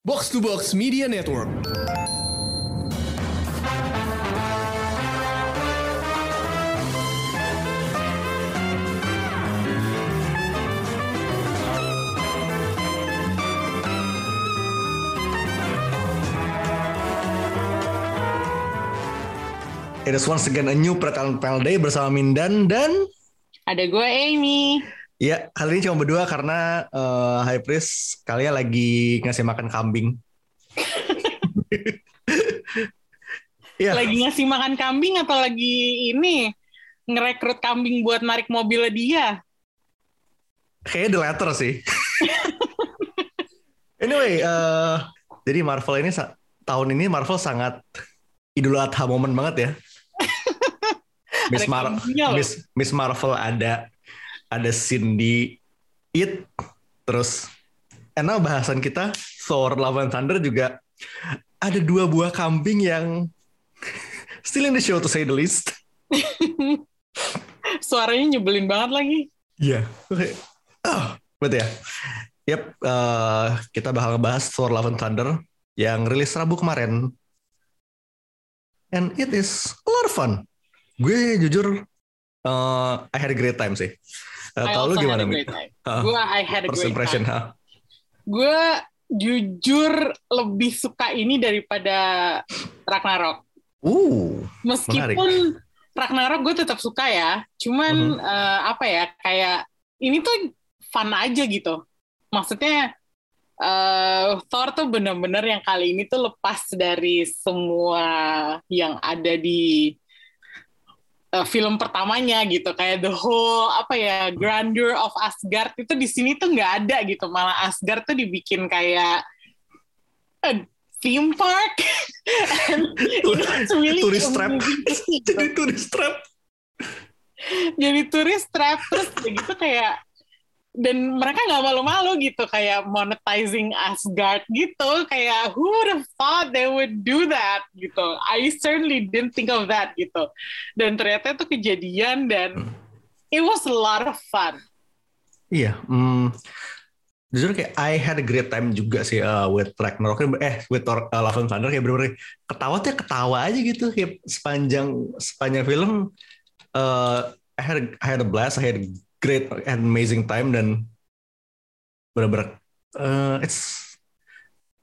Box to Box Media Network. It is once again a new Pretalent Panel Day bersama Mindan dan Ada gue Amy. Ya kali ini cuma berdua karena eh, High Priest kalian lagi ngasih makan kambing. Iya, Lagi ngasih makan kambing atau lagi ini ngerekrut kambing buat narik mobilnya dia? kayaknya the latter sih. anyway, eh, jadi Marvel ini tahun ini Marvel sangat Idul Adha momen banget ya. Miss, Mar-. Miss, Miss Marvel ada ada Cindy It terus karena bahasan kita Thor Love and Thunder juga ada dua buah kambing yang still in the show to say the least. Suaranya nyebelin banget lagi. Iya. Oke. Oh, betul ya. Yap, eh, kita bakal ngebahas Thor Love and Thunder yang rilis Rabu kemarin. And it is a lot of fun. Gue jujur eh, I had a great time sih. Uh, Kalau lu gimana? had a Mi? great time. Hah? Gue I had a First great impression, time. ha? Gue jujur lebih suka ini daripada Ragnarok. Uh, Meskipun Ragnarok gue tetap suka ya, cuman Mhm. eh, apa ya kayak ini tuh fun aja gitu. Maksudnya eh Thor tuh bener-bener yang kali ini tuh lepas dari semua yang ada di eh, film pertamanya gitu, kayak the whole apa ya grandeur of Asgard itu di sini tuh nggak ada gitu, malah Asgard tuh dibikin kayak a theme park. Really Tourist trap. jadi turis trap. jadi turis trap terus kayak gitu kayak dan mereka nggak malu-malu gitu kayak monetizing Asgard gitu. Kayak who would have thought they would do that gitu. I certainly didn't think of that gitu. Dan ternyata itu kejadian dan it was a lot of fun. Iya, hmm, jujur kayak I had a great time juga sih uh, with Ragnarok. Eh with Thor, uh, Love and Thunder. Kayak bener-bener ketawa tuh ya ketawa aja gitu. Kayak sepanjang sepanjang film uh, I had a, I had a blast, I had a great and amazing time dan bener-bener uh, it's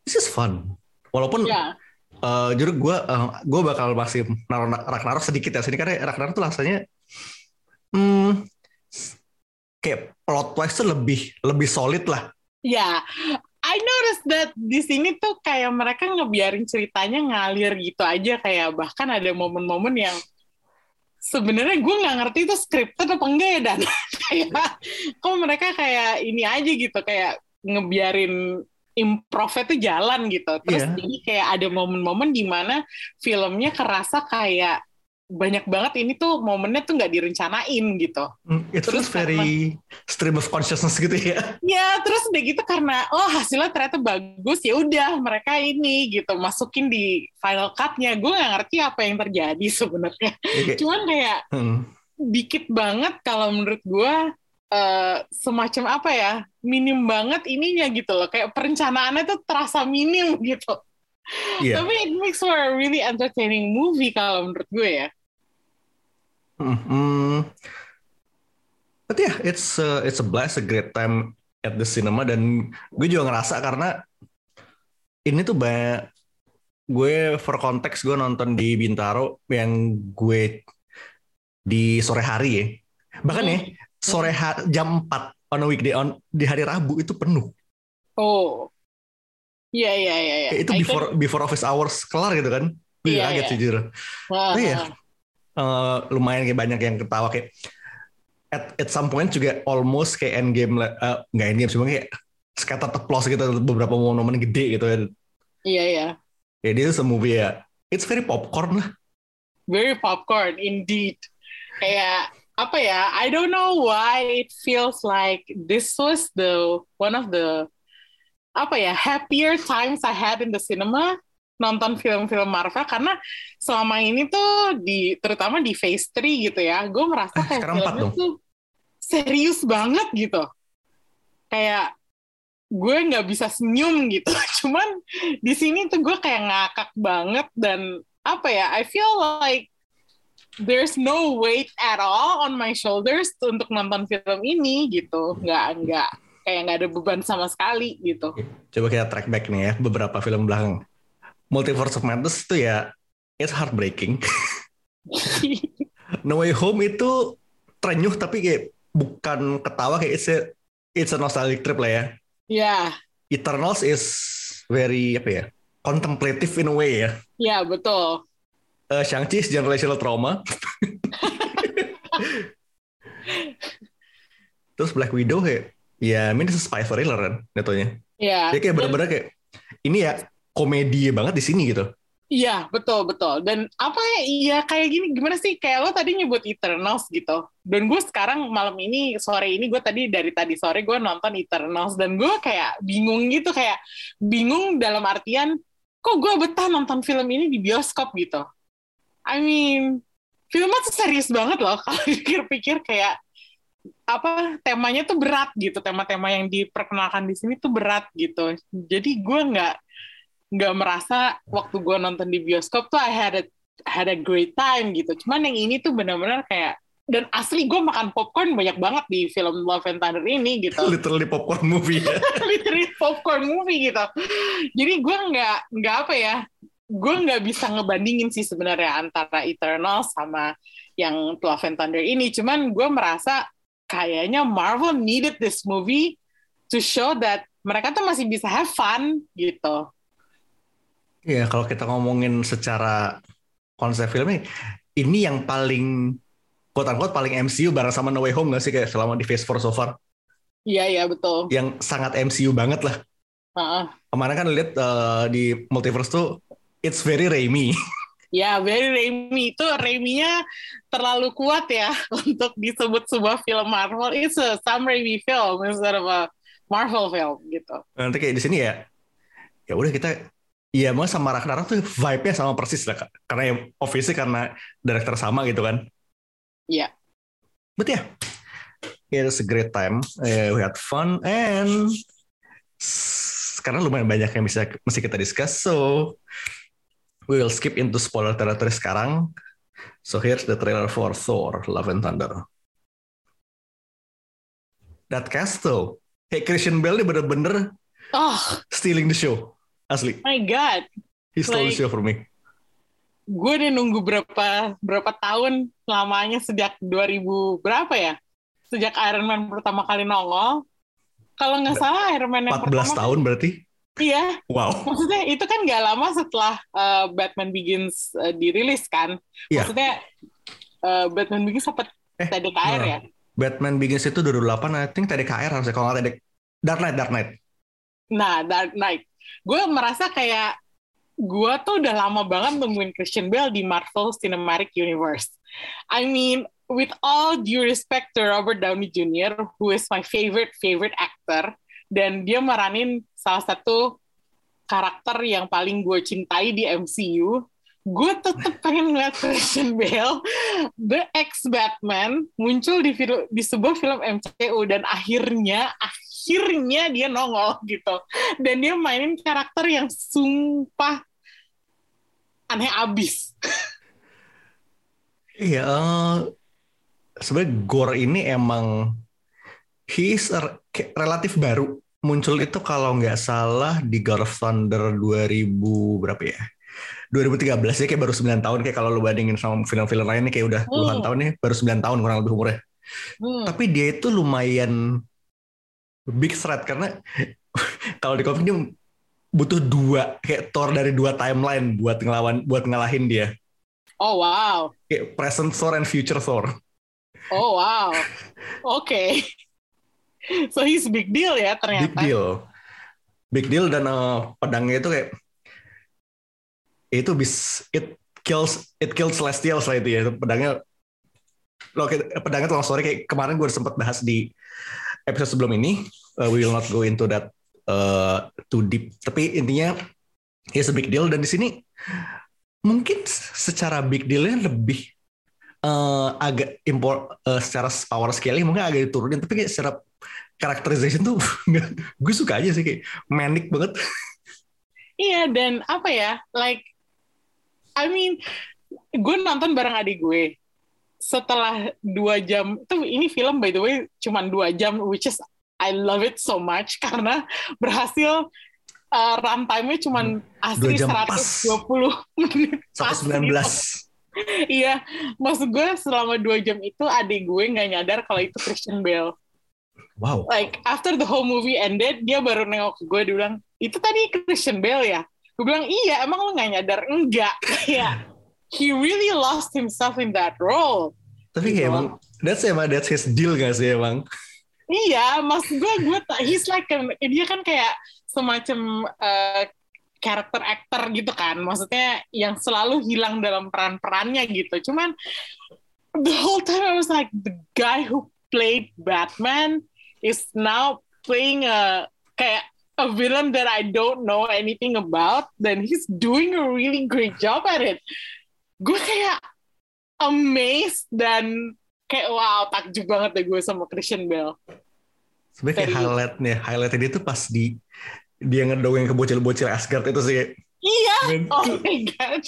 this is fun. Walaupun ya uh, jujur gue uh, gue bakal masih naruh Ragnarok sedikit ya sini karena Ragnarok tuh rasanya hmm, kayak plot twist tuh lebih lebih solid lah ya I noticed that di sini tuh kayak mereka ngebiarin ceritanya ngalir gitu aja kayak bahkan ada momen-momen yang sebenarnya gue nggak ngerti itu scripted apa enggak ya dan kayak kok mereka kayak ini aja gitu kayak ngebiarin improv tuh jalan gitu terus Iya. jadi kayak ada momen-momen di mana filmnya kerasa kayak banyak banget ini tuh momennya tuh nggak direncanain gitu Hmm, it feels Terus very stream of consciousness gitu ya Ya, terus udah gitu karena oh hasilnya ternyata bagus ya udah mereka ini gitu masukin di final cut-nya. Gue nggak ngerti apa yang terjadi sebenarnya. Kayak, Cuman kayak hmm, dikit banget kalau menurut gue eh, semacam apa ya minim banget ininya gitu loh. Kayak perencanaannya tuh terasa minim gitu. iya Tapi it makes for a really entertaining movie kalau menurut gue ya. Hmm, hmm. but yeah it's a, it's a blast a great time at the cinema dan gue juga ngerasa karena ini tuh banyak gue for konteks gue nonton di Bintaro yang gue di sore hari ya bahkan ya sore ha- jam 4 on a weekday on di hari Rabu itu penuh Oh. Iya iya iya iya. Itu I before before office hours kelar gitu kan gue Iya, kaget iya. sih jujur Oh, iya. Eh, lumayan kayak banyak yang ketawa kayak at, at some point juga almost kayak end game uh, nggak end game cuma kayak scattered applause gitu beberapa momen-momen gede gitu ya Iya iya. ya dia tuh movie ya it's very popcorn lah very popcorn indeed. Kayak apa ya? I don't know why it feels like this was the one of the apa ya happier times I had in the cinema nonton film-film Marvel karena selama ini tuh di terutama di Phase 3 gitu ya, gue merasa Eh, kayak filmnya dong. tuh serius banget gitu. Kayak gue nggak bisa senyum gitu. Cuman di sini tuh gue kayak ngakak banget dan apa ya? I feel like there's no weight at all on my shoulders untuk nonton film ini gitu. Nggak nggak kayak nggak ada beban sama sekali gitu. Coba kita track back nih ya beberapa film belakang. Multiverse of Madness itu ya it's heartbreaking. no Way Home itu terenyuh tapi kayak bukan ketawa kayak it's a, it's a nostalgic trip lah ya. Ya, Eternals is very apa ya? Contemplative in a way ya. ya betul. Eh, Shang-Chi is generational trauma. Terus Black Widow kayak ya ini spy thriller kan jatuhnya. Ya. Dia kayak bener-bener kayak ini ya komedi banget di sini gitu. Iya, betul, betul. Dan apa ya, iya kayak gini, gimana sih? Kayak lo tadi nyebut Eternals gitu. Dan gue sekarang malam ini, sore ini, gue tadi dari tadi sore gue nonton Eternals. Dan gue kayak bingung gitu, kayak bingung dalam artian, kok gue betah nonton film ini di bioskop gitu. I mean, filmnya tuh serius banget loh, kalau pikir-pikir kayak, apa temanya tuh berat gitu tema-tema yang diperkenalkan di sini tuh berat gitu jadi gue nggak nggak merasa waktu gue nonton di bioskop tuh I had a had a great time gitu. Cuman yang ini tuh benar-benar kayak dan asli gue makan popcorn banyak banget di film Love and Thunder ini gitu. Literally popcorn movie ya. Literally popcorn movie gitu. Jadi gue nggak nggak apa ya, gue nggak bisa ngebandingin sih sebenarnya antara Eternal sama yang Love and Thunder ini. Cuman gue merasa kayaknya Marvel needed this movie to show that mereka tuh masih bisa have fun gitu. Iya, kalau kita ngomongin secara konsep filmnya, ini yang paling quote unquote paling MCU bareng sama No Way Home gak sih kayak selama di Phase 4 so far? Iya iya betul. Yang sangat MCU banget lah. Heeh. Kemarin kan lihat eh, di Multiverse tuh it's very Raimi. Ya, very Raimi itu Raimi-nya terlalu kuat ya untuk disebut sebuah film Marvel. It's a Sam Raimi film instead of a Marvel film gitu. Nanti kayak di sini ya, ya udah kita Iya, mau sama Ragnarok tuh vibe-nya sama persis lah, Kak. Karena ya obviously karena director sama gitu kan. Iya. But yeah, it was a great time. Eh, we had fun and karena lumayan banyak yang bisa mesti kita discuss. So we will skip into spoiler territory sekarang. So here's the trailer for Thor: Love and Thunder. That cast though, hey Christian Bale ini bener-bener Oh stealing the show. Asli, my god. he stole the Like- show for me. Gue udah nunggu berapa berapa tahun lamanya sejak 2000 berapa ya? Sejak Iron Man pertama kali nongol. Kalau nggak salah Iron Man yang 14 pertama tahun berarti. Iya, Wow. maksudnya itu kan nggak lama setelah uh, Batman Begins uh, dirilis kan. Iya. Maksudnya uh, Batman Begins sempat Eh, TDKR ya. Batman Begins itu 2008, I think TDKR harusnya kalau nggak TDK. Dark Knight, Dark Knight. Nah, Dark Knight. Gue merasa kayak gue tuh udah lama banget nungguin Christian Bale di Marvel Cinematic Universe. I mean, with all due respect to Robert Downey Jr., who is my favorite favorite actor, dan dia meranin salah satu karakter yang paling gue cintai di MCU, gue tetep pengen ngeliat Christian Bale, the ex-Batman, muncul di, film, di sebuah film MCU, dan akhirnya, akhirnya dia nongol gitu. Dan dia mainin karakter yang sumpah aneh abis. Iya, sebenarnya Gore ini emang he relatif baru. Muncul itu kalau nggak salah di God of Thunder 2000 berapa ya? 2013 ya kayak baru 9 tahun kayak kalau lu bandingin sama film-film lainnya kayak udah puluhan Hmm. tahun nih, baru 9 tahun kurang lebih umurnya. Hmm. Tapi dia itu lumayan big threat karena kalau di komik dia butuh dua kayak Thor dari dua timeline buat ngelawan buat ngalahin dia. Oh wow, Kayak present Thor and future Thor. oh wow, oke. So he's big deal ya ternyata. Big deal. Big deal dan eh, pedangnya itu kayak itu bis it kills it kills celestials lah itu ya. Pedangnya lo pedangnya long story kayak kemarin gue sempat bahas di episode sebelum ini. Uh, we will not go into that uh, too deep. Tapi intinya it's a big deal dan di sini mungkin secara big dealnya lebih eh, agak import eh, secara power scale mungkin agak diturunin tapi kayak secara karakterization tuh gue suka aja sih kayak manic banget. Iya dan apa ya like I mean gue nonton bareng adik gue setelah dua jam itu ini film by the way cuma dua jam which is I love it so much karena berhasil uh, runtime-nya cuma asli jam 120 pas. menit. pas 119. gitu. Iya, maksud gue selama dua jam itu adik gue nggak nyadar kalau itu Christian Bale. Wow. Like after the whole movie ended, dia baru nengok ke gue, dia bilang, itu tadi Christian Bale ya? Gue bilang, iya, emang lo nggak nyadar? Enggak. Iya. He really lost himself in that role. Tapi kayak Gitu. emang that's emang that's his deal gak sih emang? Iya, maksud gue, gue he's like an- dia kan kayak semacam uh, karakter actor gitu kan, maksudnya yang selalu hilang dalam peran-perannya gitu. Cuman the whole time I was like the guy who played Batman is now playing a kayak a villain that I don't know anything about, then he's doing a really great job at it. Gue kayak amazed dan kayak wow takjub banget deh gue sama Christian Bale. Sebenarnya kayak highlightnya, highlightnya dia tuh pas di dia ngedongeng ke bocil-bocil Asgard itu sih Iya, oh my god.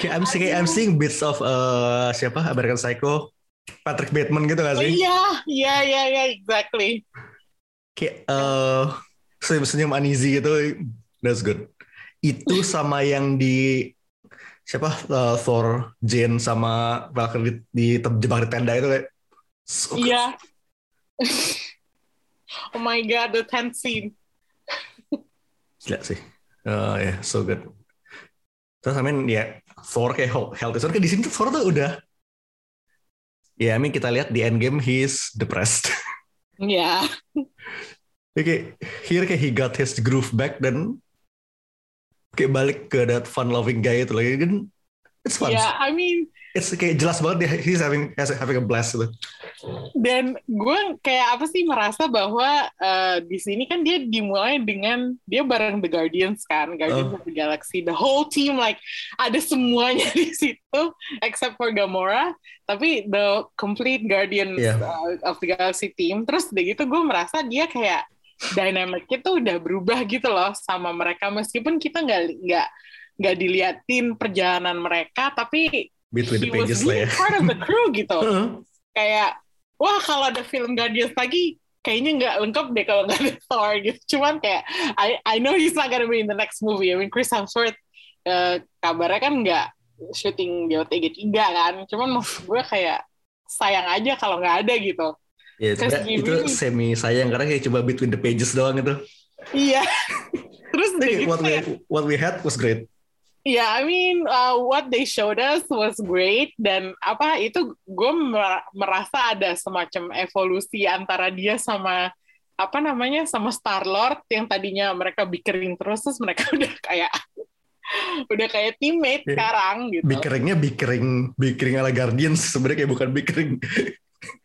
kayak I'm seeing, I'm seeing bits of uh, siapa American Psycho, Patrick Bateman gitu gak sih? iya, iya, iya, iya, exactly. Kayak uh, senyum-senyum uneasy gitu, that's good. Itu sama yang di siapa uh, Thor, Jane sama Valkyrie di, di terjebak di tenda itu kayak so. Iya. oh my god, the tent scene. Gila sih. Uh, ya, so good. Terus I mean, ya, Thor kayak health health kan di sini tuh Thor tuh udah Ya, I mean kita lihat di Endgame he's depressed. Iya. Dia kayak here kayak he got his groove back dan kayak balik ke that fun loving guy itu lagi kan it's fun. Iya, I mean, It's kayak jelas banget dia he's having has- having a blast gitu. dan gue kayak apa sih merasa bahwa eh, di sini kan dia dimulai dengan dia bareng The Guardians kan, Guardians Oh. of the Galaxy, the whole team like ada semuanya di situ except for Gamora, tapi the complete Guardians Iya. uh, of the Galaxy team. Terus udah gitu gue merasa dia kayak dynamicnya tuh udah berubah gitu loh sama mereka. Meskipun kita nggak nggak nggak diliatin perjalanan mereka, tapi Between the he was pages lah really ya. part of the crew gitu. Heeh. kayak wah kalau ada film Guardians lagi kayaknya nggak lengkap deh kalau nggak ada Thor gitu. Cuman kayak I I know he's not gonna be in the next movie. I mean Chris Hemsworth eh, kabarnya kan nggak syuting di OTG 3 kan. Cuman maksud gue kayak sayang aja kalau nggak ada gitu Ya, Terus itu really- semi sayang karena kayak coba between the pages doang itu. iya terus gitu what we what we had was great. Yeah, I mean, uh, what they showed us was great dan apa itu gue mer- merasa ada semacam evolusi antara dia sama apa namanya sama Star Lord yang tadinya mereka bickering terus terus mereka udah kayak udah kayak teammate Yeah. sekarang gitu. Bickeringnya bickering bickering ala Guardians sebenarnya kayak bukan bickering.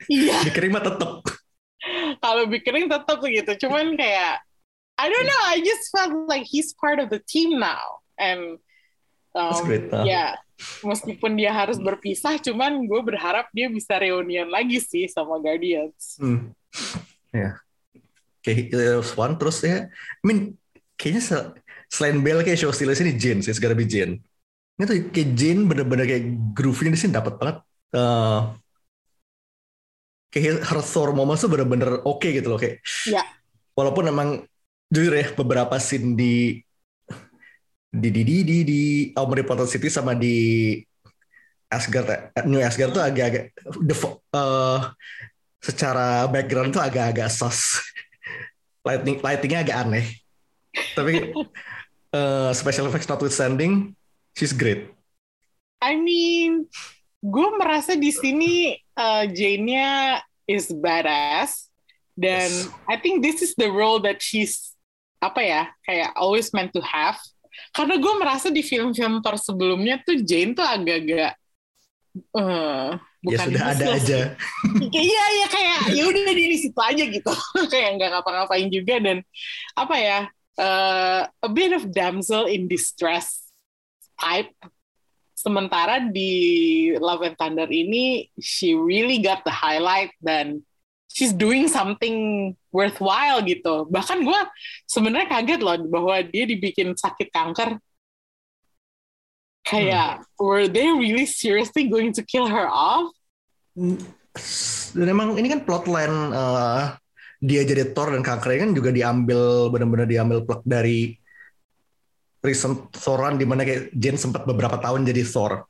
Iya, bickering mah tetep. kalau bickering tetap begitu. Cuman kayak I don't know, I just felt like he's part of the team now and um, great. huh? ya meskipun dia harus berpisah cuman gue berharap dia bisa reunian lagi sih sama Guardians Hmm. Ya. Kayak it was fun terus ya. I mean kayaknya sel- selain Bell kayak show stealer sini Jane sih, gotta be Jane. Ini tuh kayak Jane bener-bener kayak groove-nya di sini dapat banget. Eh, kayak her Thor moments tuh bener-bener oke gitu loh kayak. Ya. Walaupun emang jujur ya beberapa scene di di di di di, di Omnipotent City sama di Asgard eh, New Asgard tuh agak-agak eh, secara background tuh agak-agak sus. Lighting lightingnya agak aneh. Tapi eh, special effects notwithstanding, she's great. I mean gue merasa di sini uh, Jane-nya is badass. Dan Yes. I think this is the role that she's apa ya kayak always meant to have. Karena gue merasa di film-film Thor sebelumnya tuh Jane tuh agak-agak ya bukan sudah ada aja. Kayak iya ya kayak ya udah di situ aja gitu. Kayak nggak ngapa-ngapain juga dan apa ya eh, a bit of damsel in distress type sementara di Love and Thunder ini she really got the highlight dan she's doing something worthwhile gitu. Bahkan gue sebenarnya kaget loh bahwa dia dibikin sakit kanker. Kayak, hmm. were they really seriously going to kill her off? Dan emang ini kan plotline uh, dia jadi Thor dan kankernya kan juga diambil benar-benar diambil plot dari recent Thoran di mana kayak Jane sempat beberapa tahun jadi Thor.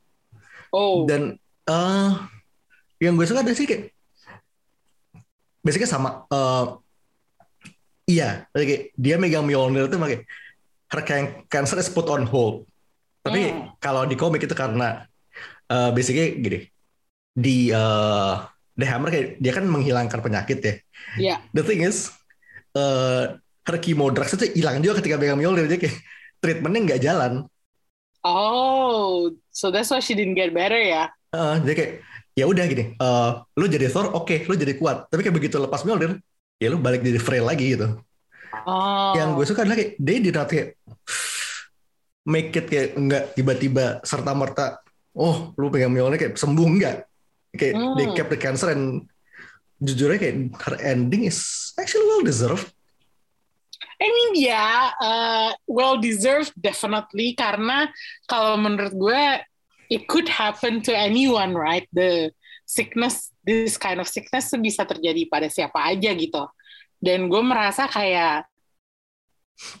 Oh. Dan uh, yang gue suka ada sih kayak basicnya sama uh, iya kayak dia megang Mjolnir itu kayak her cancer is put on hold tapi mm. kalau di komik itu karena uh, basicnya gini di uh, The Hammer kayak dia kan menghilangkan penyakit ya yeah. the thing is uh, her chemo drugs itu hilang juga ketika megang Mjolnir jadi kayak treatmentnya nggak jalan oh so that's why she didn't get better ya uh, jadi kayak ya udah gini, uh, lu jadi Thor, oke, okay, lu jadi kuat. Tapi kayak begitu lepas Mjolnir, ya lu balik jadi frail lagi gitu. Oh. Yang gue suka adalah kayak dia di kayak make it kayak enggak tiba-tiba serta merta, oh lu pegang Mjolnir kayak sembuh enggak. Kayak hmm. they kept the cancer and jujurnya kayak her ending is actually well deserved. I mean ya yeah, uh, well deserved definitely karena kalau menurut gue it could happen to anyone, right? The sickness, this kind of sickness bisa terjadi pada siapa aja gitu. Dan gue merasa kayak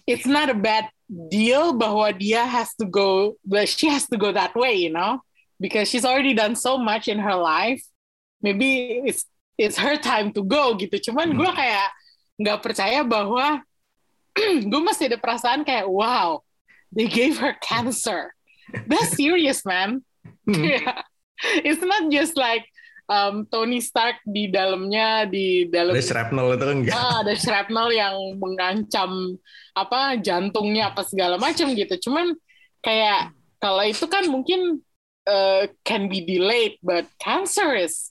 it's not a bad deal bahwa dia has to go, but she has to go that way, you know, because she's already done so much in her life. Maybe it's it's her time to go gitu. Cuman gue hmm. kayak nggak percaya bahwa gue masih ada perasaan kayak wow, they gave her cancer that's serious man hmm. yeah. it's not just like um, Tony Stark di dalamnya di dalam ada shrapnel itu kan enggak ah, ada shrapnel yang mengancam apa jantungnya apa segala macam gitu cuman kayak kalau itu kan mungkin uh, can be delayed but cancer is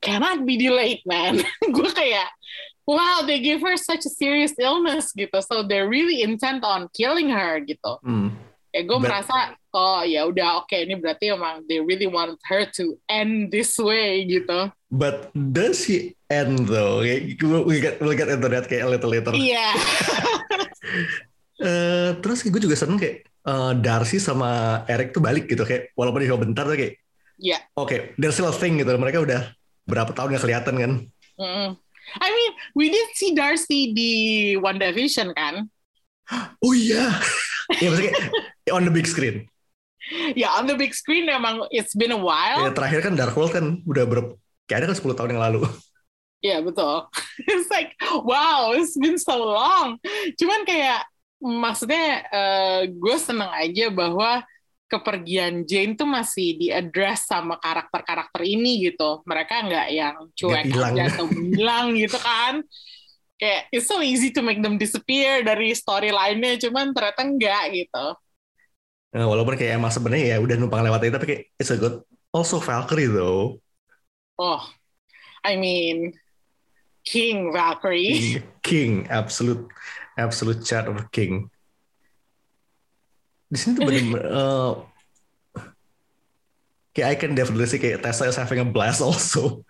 cannot be delayed man gue kayak wow they give her such a serious illness gitu so they're really intent on killing her gitu hmm ya gue merasa oh ya udah oke okay, ini berarti emang they really want her to end this way gitu but does he end though we get we get into that kayak a little later iya yeah. uh, terus gue juga seneng kayak uh, Darcy sama Eric tuh balik gitu kayak walaupun dia bentar tuh kayak Iya. Yeah. Oke, okay, there's still a thing gitu. Mereka udah berapa tahun gak kelihatan kan? Mm. I mean, we did see Darcy di One Division kan? Oh iya. Iya maksudnya on the big screen. Ya on the big screen emang it's been a while. Ya, terakhir kan Dark World kan udah ber kayaknya kan 10 tahun yang lalu. Iya betul. It's like wow, it's been so long. Cuman kayak maksudnya uh, gue seneng aja bahwa kepergian Jane tuh masih diadres sama karakter-karakter ini gitu. Mereka nggak yang cuek aja atau hilang gitu kan. Kayak it's so easy to make them disappear dari storyline-nya cuman ternyata enggak gitu. Nah, walaupun kayak emang sebenarnya ya udah numpang lewat itu tapi kayak it's a good also Valkyrie though. Oh I mean King Valkyrie. King, King absolute absolute chat of King di sini tuh bener, uh, kayak I can definitely see kayak Tessa is having a blast also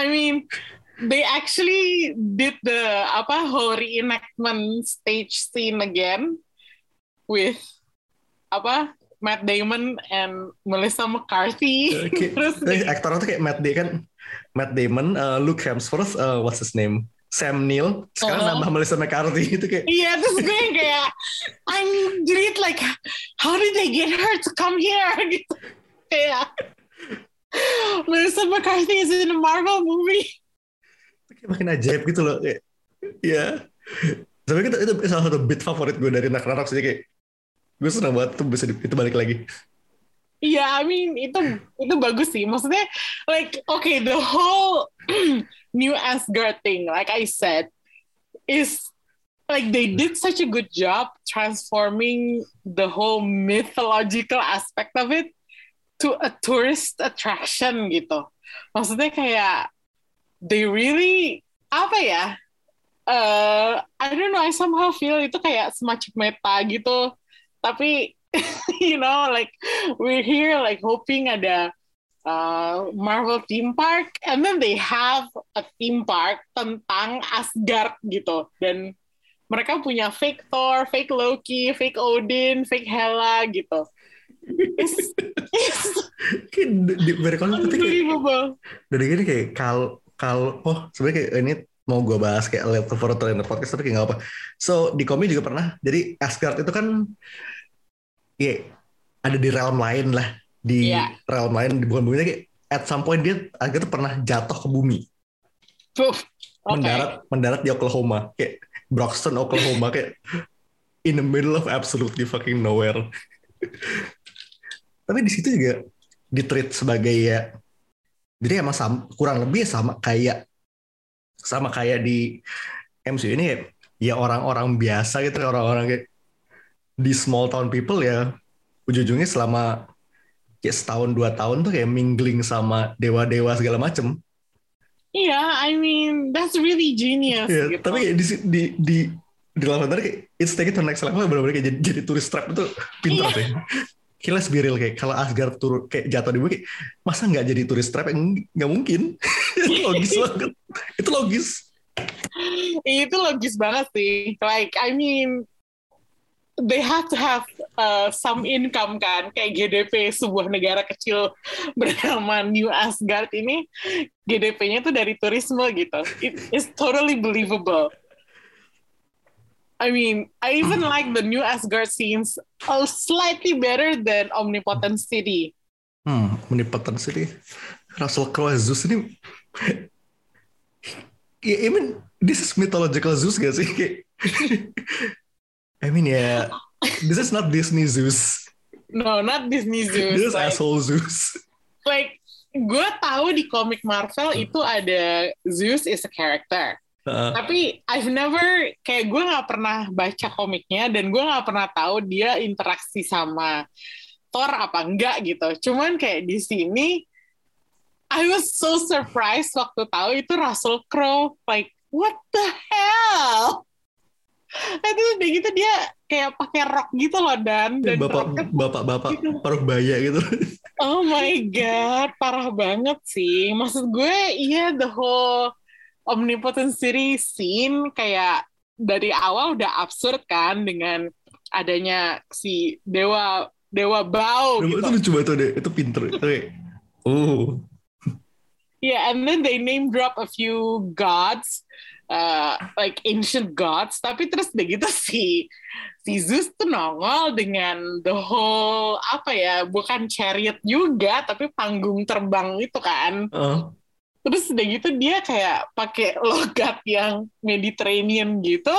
I mean they actually did the apa whole reenactment stage scene again with apa Matt Damon and Melissa McCarthy. Okay. Terus aktor itu kayak Matt Damon kan Matt Damon, uh, Luke Hemsworth, uh, what's his name? Sam Neill, sekarang uh-huh. nambah Melissa McCarthy itu kayak. Iya, terus gue kayak I'm great like how did they get her to come here gitu. Kayak Melissa McCarthy is in a Marvel movie makin ajaib gitu loh kayak ya tapi itu, itu salah satu beat favorit gue dari Nak Narok sih kayak gue senang banget tuh bisa itu balik lagi Iya, yeah, I mean itu itu bagus sih. Maksudnya, like, okay, the whole new Asgard thing, like I said, is like they did such a good job transforming the whole mythological aspect of it to a tourist attraction gitu. Maksudnya kayak they really apa ya? Uh, I don't know. I somehow feel itu kayak semacam meta gitu. Tapi you know, like we're here like hoping ada uh, Marvel theme park, and then they have a theme park tentang Asgard gitu, dan mereka punya fake Thor, fake Loki, fake Odin, fake Hela gitu. It's, it's kayak unbelievable. dari gini kayak kal kal oh sebenarnya kayak ini mau gue bahas kayak level for in the podcast tapi kayak nggak apa. So di komik juga pernah. Jadi Asgard itu kan ya ada di realm lain lah. Di Iya. realm lain bukan bumi kayak at some point dia Asgard tuh pernah jatuh ke bumi. Tuh, oke. mendarat mendarat di Oklahoma. Kayak Broxton Oklahoma. Kayak in the middle of absolutely fucking nowhere. Tapi di situ juga di treat sebagai ya jadi emang sama, kurang lebih sama kayak sama kayak di MCU ini ya, ya orang-orang biasa gitu orang-orang kayak di small town people ya ujung-ujungnya selama kayak setahun dua tahun tuh kayak mingling sama dewa-dewa segala macem Iya, I mean that's really genius. Ya, gitu. tapi kayak di di di di tadi kayak it's take it to next level benar-benar kayak jadi, jadi turis trap itu pintar Iya. sih. Be real kayak kalau Asgard turun kayak jatuh di bumi kayak, masa nggak jadi turis trap nggak mungkin itu logis banget itu logis itu logis banget sih. Like, I mean, they have to have uh, some income kan, kayak GDP sebuah negara kecil bernama New Asgard ini, GDP-nya tuh dari turisme gitu. It is totally believable. I mean, I even like the New Asgard scenes uh, slightly better than Omnipotent City. hmm meniputan sih Russell Crowe Zeus ini I mean this is mythological Zeus gak sih I mean ya this is not Disney Zeus No, not Disney Zeus. this is like- asshole Zeus like gue tahu di komik Marvel itu ada Zeus is a character. Uh, Tapi I've never kayak gue nggak pernah baca komiknya dan gue nggak pernah tahu dia interaksi sama Thor apa enggak gitu. Cuman kayak di sini I was so surprised waktu tahu itu Russell Crowe like what the hell? Itu udah gitu dia kayak pakai rok gitu loh dan. Dan bapak bapak bapak Gitu. paruh baya gitu. Oh my god, parah banget sih. Maksud gue, iya the whole Omnipotent City scene kayak dari awal udah absurd kan dengan adanya si dewa dewa bau itu gitu. lucu banget tuh deh itu pinter. Oke. Oh. Yeah, and then they name drop a few gods, uh, like ancient gods. Tapi terus begitu si si Zeus tuh nongol dengan the whole apa ya, bukan chariot juga, tapi panggung terbang itu kan. uh, Terus udah gitu dia kayak pakai logat yang Mediterranean gitu.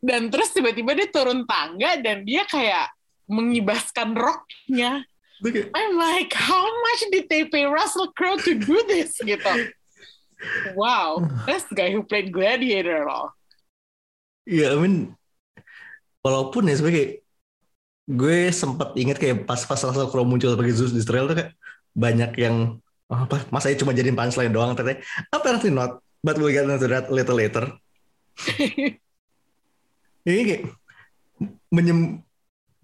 Dan terus tiba-tiba dia turun tangga dan dia kayak mengibaskan roknya. I'm like, how much did they pay Russell Crowe to do this? Gitu. Wow, that's the guy who played Gladiator loh. ya I mean walaupun ya sebagai gue sempat inget kayak pas pas Russell Crowe muncul sebagai Zeus di trailer tuh kayak banyak yang oh, apa? Masa cuma jadiin punchline doang? Ternyata apparently not but we'll get into that little later. Ini kayak menyem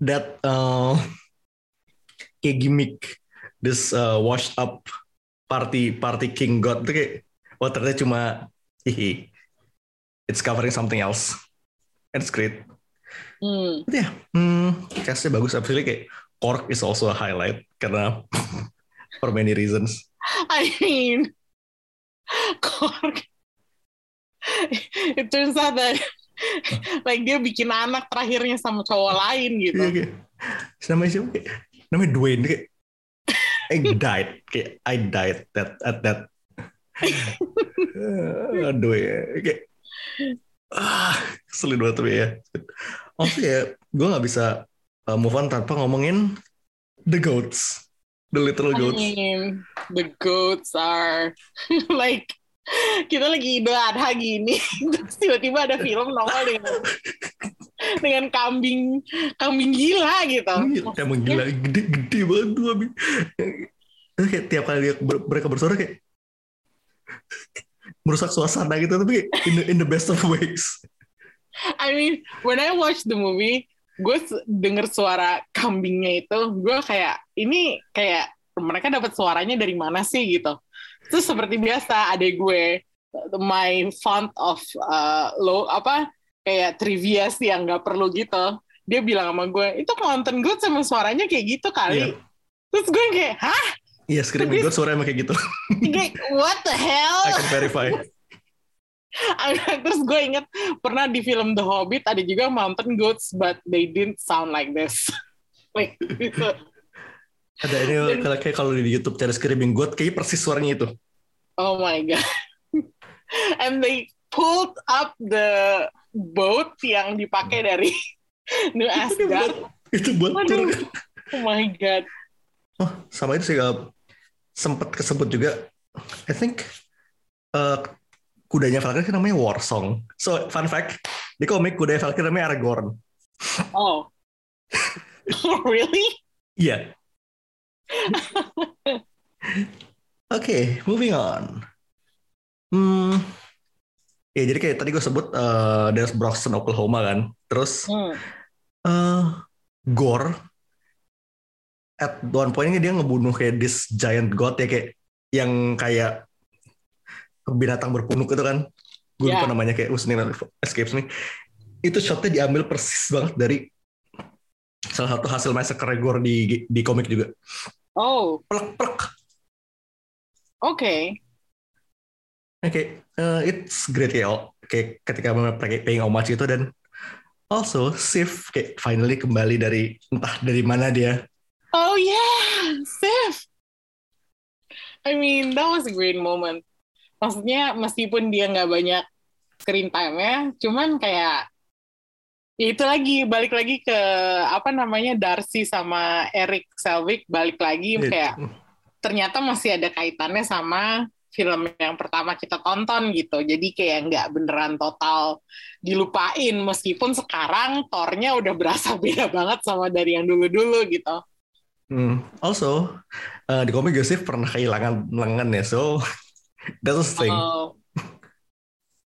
that uh, kayak gimmick this uh, washed up party party king god tuh kayak oh ternyata cuma hihi it's covering something else and it's great Hmm. But ya hmm, castnya bagus absolutely kayak Korg is also a highlight karena for many reasons I mean, Korg. It turns out that like dia bikin anak terakhirnya sama cowok lain gitu. Iya kayak namanya siapa namanya Dwayne kayak I died kayak I died that at that aduh ya kayak ah keselin banget tapi ya. Maksudnya ya gue nggak bisa uh, move on tanpa ngomongin the goats the little I goats. mean, the goats are like kita lagi Idul Adha gini, terus tiba-tiba ada film nongol dengan dengan kambing kambing gila gitu. Gila, emang gila gede gede banget tuh kayak tiap kali dia mereka bersuara kayak merusak suasana gitu tapi in the, in the best of ways. I mean, when I watch the movie, gue denger suara kambingnya itu, gue kayak ini kayak mereka dapat suaranya dari mana sih gitu. Terus seperti biasa adek gue my font of uh, lo apa kayak trivia sih yang nggak perlu gitu. Dia bilang sama gue, itu nonton gue sama suaranya kayak gitu kali. Iya. Terus gue kayak, hah? Iya, Screaming Goat suaranya kayak gitu. What the hell? I can verify. Terus gue inget pernah di film The Hobbit ada juga mountain goats, but they didn't sound like this. like gitu. Ada ini kalau kayak kalau di YouTube cari Screaming Goat kayak persis suaranya itu. Oh my god. And they pulled up the boat yang dipakai dari New Asgard. Itu buat Waduh. tour. Oh my god. Oh, sama itu sih gak sempet kesebut juga. I think eh, kudanya Valkyrie kan namanya Warsong. So fun fact, di komik kudanya Valkyrie namanya Aragorn. Oh. really? Iya. Oke, moving on. Hmm, ya jadi kayak tadi gue sebut eh there's Broxton, Oklahoma kan. Terus Hmm. eh Gore at one point ini dia ngebunuh kayak this giant god ya kayak yang kayak binatang berpunuk itu kan. Gue lupa Ya. namanya kayak name? escapes me. Itu shotnya diambil persis banget dari salah satu hasil massacre Gore di di komik juga. Oh, Plek plek. okay. Oke, eh, it's great ya, kayak ketika mereka paying homage itu dan also Sif kayak finally kembali dari entah dari mana dia. Oh yeah, Sif. I mean, that was a great moment. Maksudnya meskipun dia nggak banyak screen time-nya, cuman kayak ya itu lagi balik lagi ke apa namanya Darcy sama Eric Selvig balik lagi kayak ternyata masih ada kaitannya sama film yang pertama kita tonton gitu. Jadi kayak nggak beneran total dilupain meskipun sekarang tornya udah berasa beda banget sama dari yang dulu-dulu gitu. Hmm. Also eh, di komik Yosef pernah kehilangan lengan ya, so that's a thing. Oh.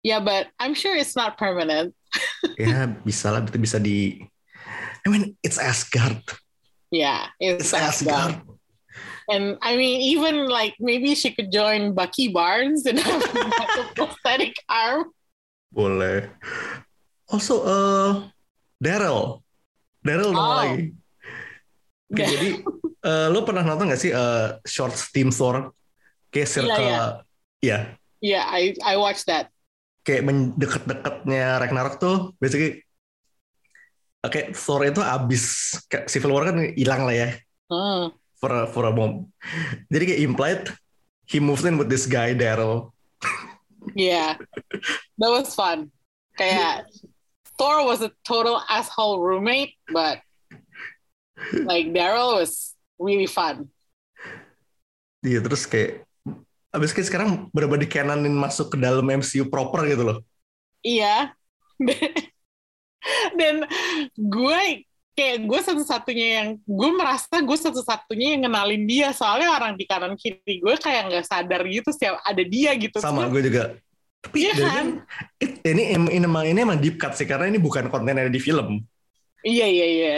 Yeah, but I'm sure it's not permanent. ya bisa lah, itu bisa di. I mean, it's Asgard. Yeah, it's, It's Asgard. And I mean, even like maybe she could join Bucky Barnes and have like a prosthetic arm. Boleh. Also, eh Daryl. Daryl Oh. lagi. Oke, jadi eh, lo pernah nonton gak sih eh, short Team Thor? Kayak circle, Iya, ya, Yeah, I I watched that. kayak mendekat-dekatnya Ragnarok tuh, basically Oke, Thor itu abis kayak Civil War kan hilang lah ya Hmm. for a, for a moment. Jadi kayak implied he moved in with this guy Daryl. Yeah, that was fun. Kayak Thor was a total asshole roommate, but like Daryl was really fun. Iya terus kayak abis kayak sekarang benar-benar dikananin masuk ke dalam MCU proper gitu loh. Iya. Dan gue kayak gue satu-satunya yang gue merasa gue satu-satunya yang kenalin dia soalnya orang di kanan kiri gue kayak nggak sadar gitu setiap ada dia gitu. Sama gue juga. Tapi Iya kan? it- ini em- ini emang ini emang deep cut sih karena ini bukan konten yang ada di film. Iya iya iya.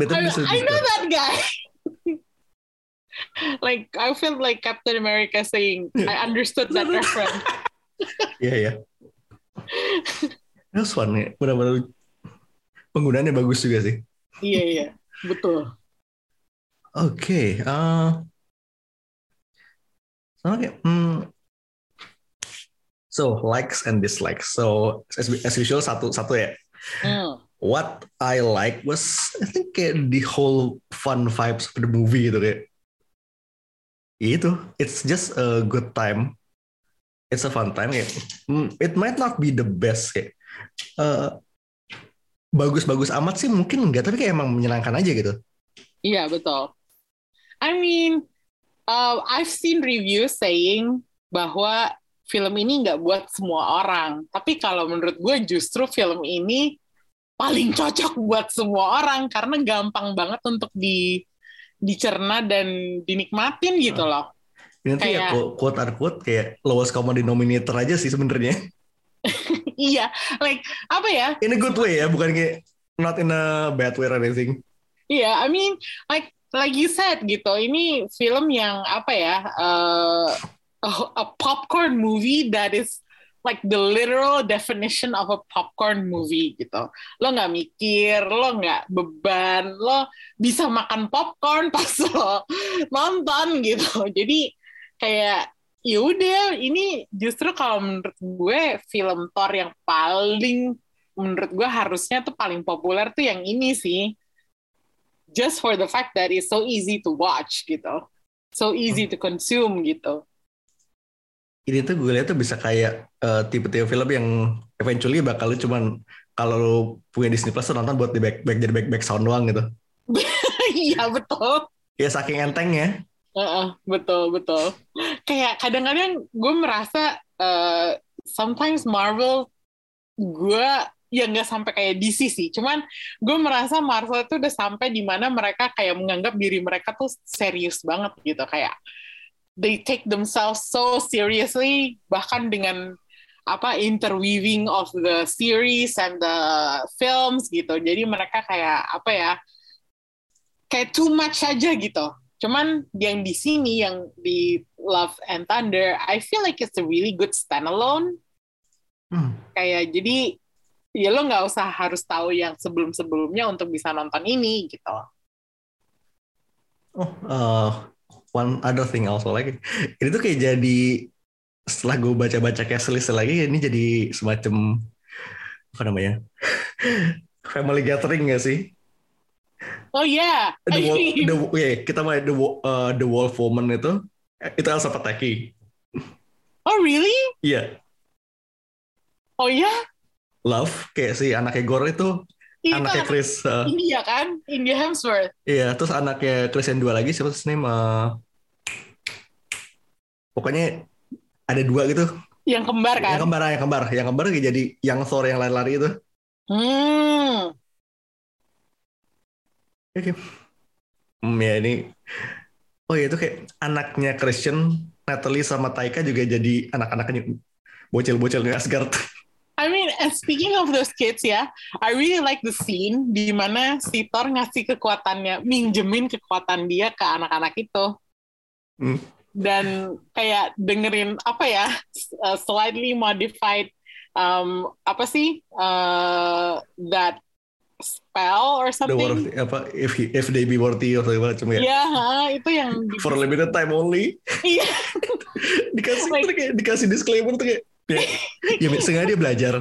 Betul I, I know that guy. like I felt like Captain America saying I understood that reference. Iya ya. Was fun ya. Benar-benar penggunaannya bagus juga sih. Iya iya betul. Oke, eh sama kayak, hmm, so likes and dislikes. So as, as usual satu satu ya. Hmm. What I like was I think kayak the whole fun vibes of the movie gitu kayak. Itu, it's just a good time. It's a fun time kayak. hmm, It might not be the best kayak. eh, bagus-bagus amat sih mungkin enggak tapi kayak emang menyenangkan aja gitu. Iya betul. I mean, uh, I've seen reviews saying bahwa film ini nggak buat semua orang. Tapi kalau menurut gue justru film ini paling cocok buat semua orang karena gampang banget untuk di dicerna dan dinikmatin gitu loh. Tuh ya Kayak- quote unquote kayak lowest common denominator aja sih sebenarnya. iya, like apa ya? In a good way ya, bukan kayak not in a bad way or anything. Iya, I mean, like like you said gitu, ini film yang apa ya, uh, a, a popcorn movie that is like the literal definition of a popcorn movie gitu. Lo nggak mikir, lo nggak beban, lo bisa makan popcorn pas lo nonton gitu. Jadi kayak ya udah ini justru kalau menurut gue film Thor yang paling menurut gue harusnya tuh paling populer tuh yang ini sih. Just for the fact that it's so easy to watch gitu. So easy to consume gitu ini tuh gue lihat tuh bisa kayak uh, tipe-tipe film yang eventually bakal cuman kalau lu punya Disney Plus tuh nonton buat di back, back jadi back back sound doang gitu. Iya betul. Ya saking entengnya. Uh, uh, betul betul. Kayak kadang-kadang gue merasa uh, sometimes Marvel gue ya nggak sampai kayak DC sih. Cuman gue merasa Marvel itu udah sampai di mana mereka kayak menganggap diri mereka tuh serius banget gitu kayak they take themselves so seriously bahkan dengan apa interweaving of the series and the films gitu. Jadi mereka kayak apa ya kayak too much aja gitu. Cuman yang di sini yang di Love and Thunder I feel like it's a really good standalone. Hmm. kayak jadi ya lo nggak usah harus tahu yang sebelum sebelumnya untuk bisa nonton ini gitu. Oh uh, one other thing also lagi ini tuh kayak jadi setelah gue baca-baca kayak selis lagi ini jadi semacam apa namanya family gathering gak sih oh ya yeah. the, wall, the yeah, kita main the uh, the wolf woman itu itu Elsa Pataki oh really iya yeah. oh ya yeah? love kayak si anaknya Gore itu anaknya Chris. Uh, India kan, India Hemsworth. Iya, terus anaknya Chris yang dua lagi siapa sih name? Uh, pokoknya ada dua gitu. Yang kembar kan? Yang kembar, yang kembar, yang kembar jadi yang Thor yang lari-lari itu. Hmm. Oke. Okay. Hmm, ya ini. Oh ya itu kayak anaknya Christian, Natalie sama Taika juga jadi anak-anaknya bocil-bocil Asgard. And speaking of those kids ya, I really like the scene di mana si Thor ngasih kekuatannya, minjemin kekuatan dia ke anak-anak itu. Hmm. Dan kayak dengerin apa ya, uh, slightly modified um, apa sih uh, that spell or something. The worthy, apa if he, if they be worthy or segala macam ya. Iya, yeah, itu yang for limited time only. Iya. dikasih like, dikasih disclaimer tuh kayak ya, ya sengaja dia belajar.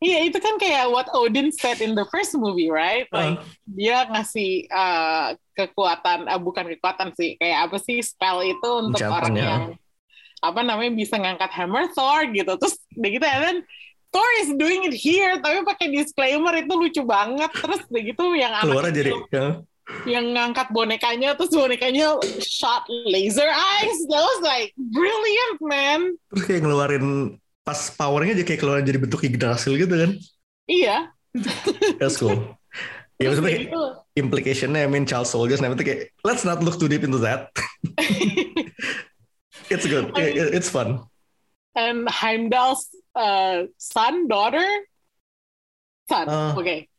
Iya itu kan kayak what Odin said in the first movie, right? Like uh. dia ngasih uh, kekuatan, uh, bukan kekuatan sih, kayak apa sih spell itu untuk Ucapan, orang ya. yang apa namanya bisa ngangkat hammer Thor gitu. Terus udah gitu, and then Thor is doing it here, tapi pakai disclaimer itu lucu banget. Terus udah gitu yang keluar deh. Ya. Yang ngangkat bonekanya, terus bonekanya shot laser eyes. That was like brilliant, man. Terus kayak ngeluarin pas powernya jadi kayak keluar jadi bentuk Yggdrasil gitu kan. Iya. That's cool. Ya maksudnya gitu. implicationnya I mean child soldiers nah itu kayak let's not look too deep into that. It's good. It's fun. and Heimdall's uh, son daughter? Son uh, oke okay.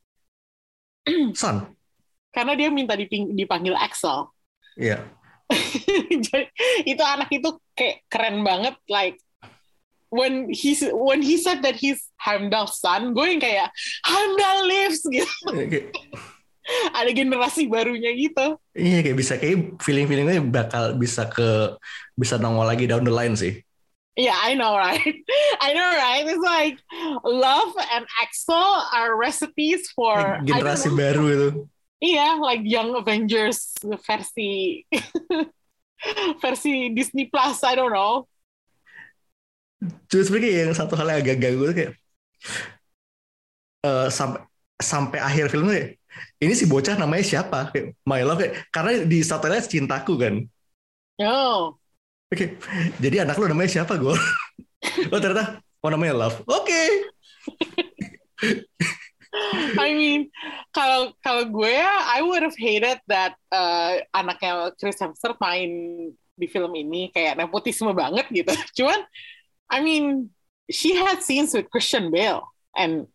son. Karena dia minta dipanggil Axel. Iya yeah. itu anak itu kayak keren banget like when he when he said that he's Heimdall's son, gue yang kayak Heimdall lives gitu. Ada generasi barunya gitu. Iya kayak bisa kayak feeling-feelingnya bakal bisa ke bisa nongol lagi down the line sih. Yeah, I know, right? I know, right? It's like love and Axel are recipes for generasi baru itu. Iya, like Young Avengers versi versi Disney Plus. I don't know. Cuma sebenarnya yang satu hal yang agak ganggu tuh kayak uh, sampai sampai akhir filmnya ini si bocah namanya siapa? Kayak My Love kayak, karena di subtitle cintaku kan. Oh. Oke. Okay. Jadi anak lu namanya siapa, gue? oh ternyata oh namanya Love. Oke. Okay. I mean, kalau kalau gue ya, I would have hated that uh, anaknya Chris Hemsworth main di film ini kayak nepotisme banget gitu. Cuman I mean, she had scenes with Christian Bale and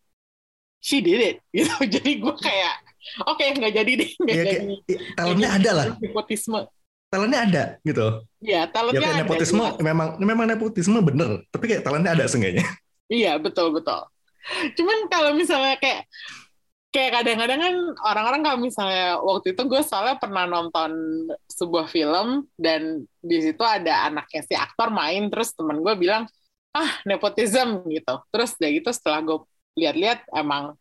she did it. You know? Jadi gue kayak oke nggak jadi deh nggak ya, jadi ya, talentnya ada lah nepotisme talentnya ada gitu Iya, ya talentnya kayak ada. nepotisme jelas. memang memang nepotisme bener tapi kayak talentnya ada seenggaknya Iya, betul betul. Cuman kalau misalnya kayak kayak kadang-kadang kan orang-orang kalau misalnya waktu itu gue soalnya pernah nonton sebuah film dan di situ ada anaknya si aktor main terus temen gue bilang ah nepotism gitu. Terus dari gitu setelah gue lihat-lihat emang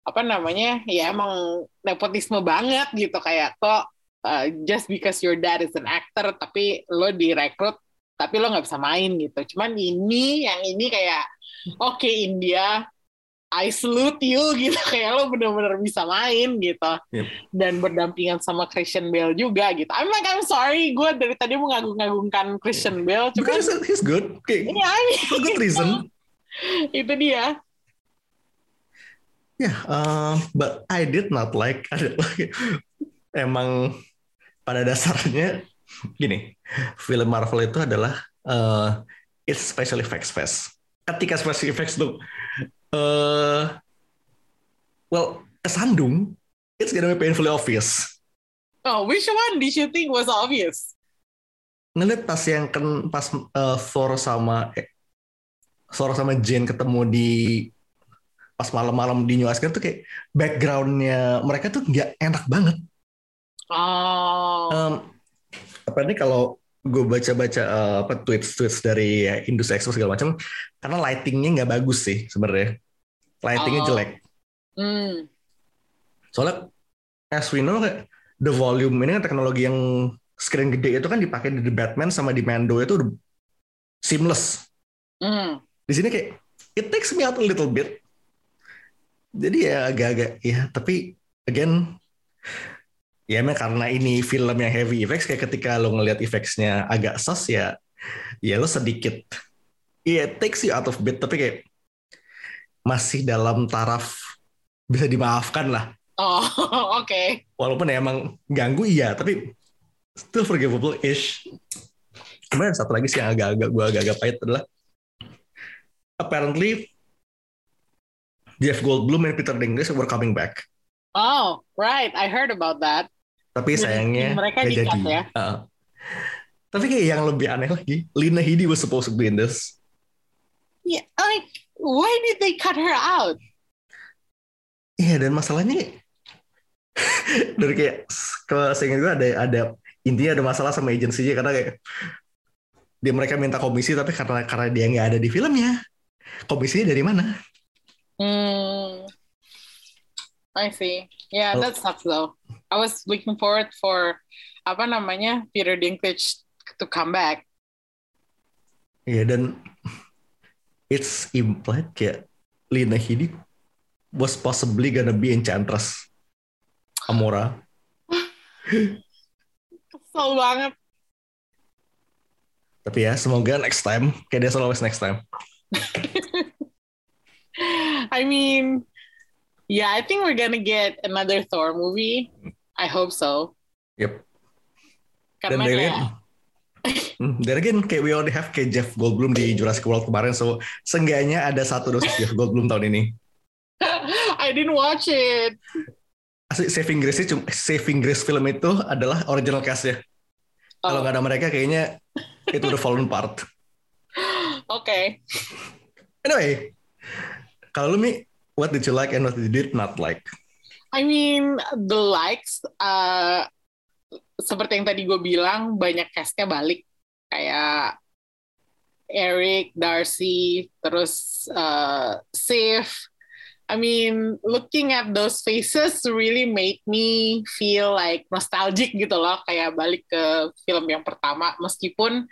apa namanya ya emang nepotisme banget gitu kayak kok uh, just because your dad is an actor tapi lo direkrut tapi lo nggak bisa main gitu. Cuman ini yang ini kayak oke India I salute you gitu. Kayak lo bener-bener bisa main gitu. Yep. dan berdampingan sama Christian Bale juga gitu. I'm like I'm sorry. Gue dari tadi mengagung-agungkan Christian Bale cuman because he's- good. Kayak ini I mean, for good reason. itu dia. Yeah, um, but I did not like emang pada dasarnya gini, film Marvel itu adalah uh, it's special effects fest. Ketika special effects tuh uh, well kesandung, it's gonna be painfully obvious. oh which one did you think was obvious Ngeliat pas yang kan pas uh, Thor sama eh, Thor sama Jane ketemu di pas malam-malam di New Asgard tuh kayak backgroundnya mereka tuh nggak enak banget. oh Um, apa ini kalau gue baca-baca uh, apa tweets-tweets dari ya, industri ekspor segala macam, karena lightingnya nggak bagus sih sebenarnya, lightingnya Oh. jelek. hmm. Soalnya as we know the volume ini kan teknologi yang screen gede itu kan dipakai di The Batman sama di Mando itu udah seamless. Hmm. Di sini kayak it takes me out a little bit. Jadi ya agak-agak ya tapi again ya emang karena ini film yang heavy effects kayak ketika lo ngelihat effectsnya agak sus ya ya lo sedikit ya it takes you out of bit tapi kayak masih dalam taraf bisa dimaafkan lah. Oh oke. Walaupun ya emang ganggu iya tapi still forgivable ish kemudian satu lagi sih yang agak-agak gue agak-agak pahit adalah apparently Jeff Goldblum and Peter Dinklage were coming back. Oh right I heard about that tapi sayangnya mereka di-cut jadi ya? Heeh. tapi kayak yang lebih aneh lagi Lina Headey was supposed to be in this yeah like why did they cut her out Iya dan masalahnya dari kayak kalau saya ingat gue ada ada intinya ada masalah sama agensinya karena kayak dia mereka minta komisi tapi karena karena dia nggak ada di filmnya komisinya dari mana? Hmm. I see. Yeah, Oh. that sucks though. I was looking forward for apa namanya Peter Dinklage to come back. Iya dan it's implied kayak Lina Headey was possibly gonna be Enchantress Amora. Kesel banget. Tapi ya semoga next time kayak dia always next time. I mean, yeah, I think we're gonna get another Thor movie. I hope so. Yep. Dan Karena dari kayak, Hmm, There again, kayak we already have kayak Jeff Goldblum di Jurassic World kemarin, so seenggaknya ada satu dosis Jeff Goldblum tahun ini. I didn't watch it. Asli Saving Grace cuma Saving Grace film itu adalah original cast-nya. Kalau Oh, nggak ada mereka kayaknya itu udah fallen apart. okay. Anyway, kalau lu Mi, what did you like and what did you not like? I mean, the likes, uh, seperti yang tadi gue bilang, banyak castnya balik. Kayak Eric, Darcy, terus uh, Sif. I mean, looking at those faces really made me feel like nostalgic gitu loh. Kayak balik ke film yang pertama, meskipun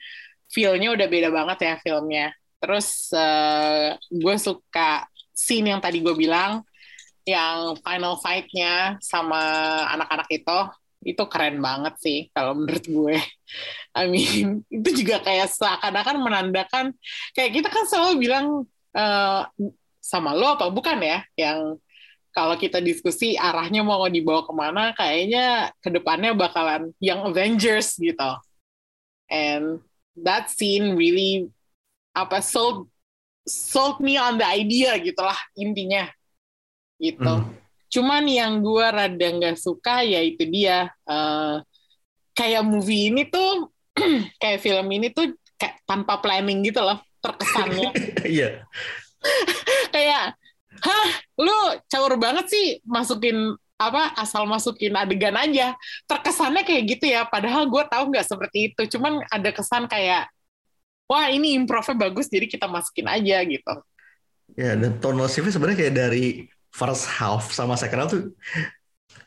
feel-nya udah beda banget ya filmnya. Terus uh, gue suka scene yang tadi gue bilang, yang final fight-nya sama anak-anak itu itu keren banget sih kalau menurut gue. I mean itu juga kayak seakan-akan menandakan kayak kita kan selalu bilang eh, sama lo apa bukan ya yang kalau kita diskusi arahnya mau dibawa ke mana kayaknya ke depannya bakalan yang Avengers gitu. And that scene really apa sold sold me on the idea gitulah intinya gitu. Hmm. Cuman yang gue rada nggak suka ya itu dia uh, kayak movie ini tuh kayak film ini tuh kayak tanpa planning gitu loh terkesannya. Iya. kayak, hah, lu caur banget sih masukin apa asal masukin adegan aja. Terkesannya kayak gitu ya. Padahal gue tahu nggak seperti itu. Cuman ada kesan kayak, wah ini improvnya bagus, jadi kita masukin aja gitu. Ya, dan tonal shiftnya sebenarnya kayak dari first half sama second half tuh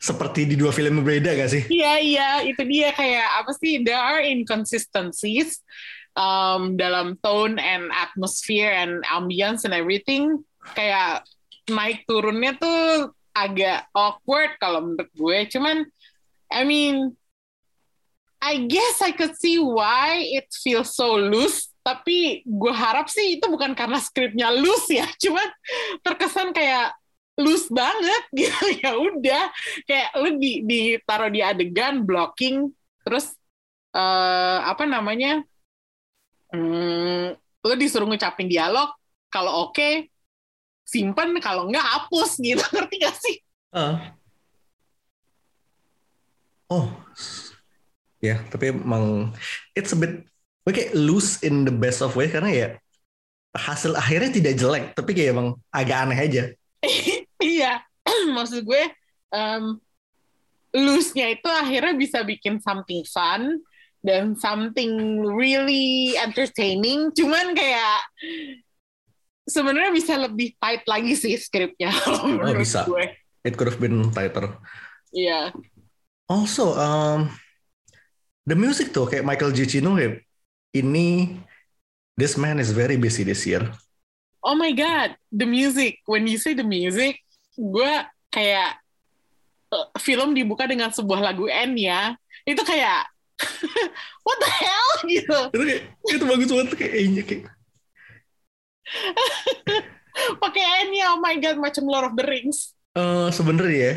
seperti di dua film berbeda gak sih? Iya iya itu dia kayak apa sih there are inconsistencies um, dalam tone and atmosphere and ambience and everything kayak naik turunnya tuh agak awkward kalau menurut gue cuman I mean I guess I could see why it feels so loose tapi gue harap sih itu bukan karena skripnya loose ya cuman terkesan kayak loose banget. Gitu ya udah. Kayak lu di ditaruh di adegan blocking terus uh, apa namanya hmm, lu disuruh ngucapin dialog kalau oke okay, simpen kalau enggak hapus gitu. Ngerti gak sih? Uh. oh ya tapi emang it's a bit oke loose in the best of way karena ya hasil akhirnya tidak jelek tapi kayak emang agak aneh aja. Iya. Maksud gue um, loose-nya itu akhirnya bisa bikin something fun dan something really entertaining. Cuman kayak sebenarnya bisa lebih tight lagi sih skripnya oh bisa. gue. it could have been tighter. Iya. Yeah. also um, the music tuh kayak Michael Giacchino kayak ini this man is very busy this year. Oh my god the music. When you say the music gue kayak uh, film dibuka dengan sebuah lagu N ya. Itu kayak what the hell? Gitu. Itu kayak itu bagus banget kayaknya kayak pakai N ya oh my god macam Lord of the Rings. Uh, sebenarnya ya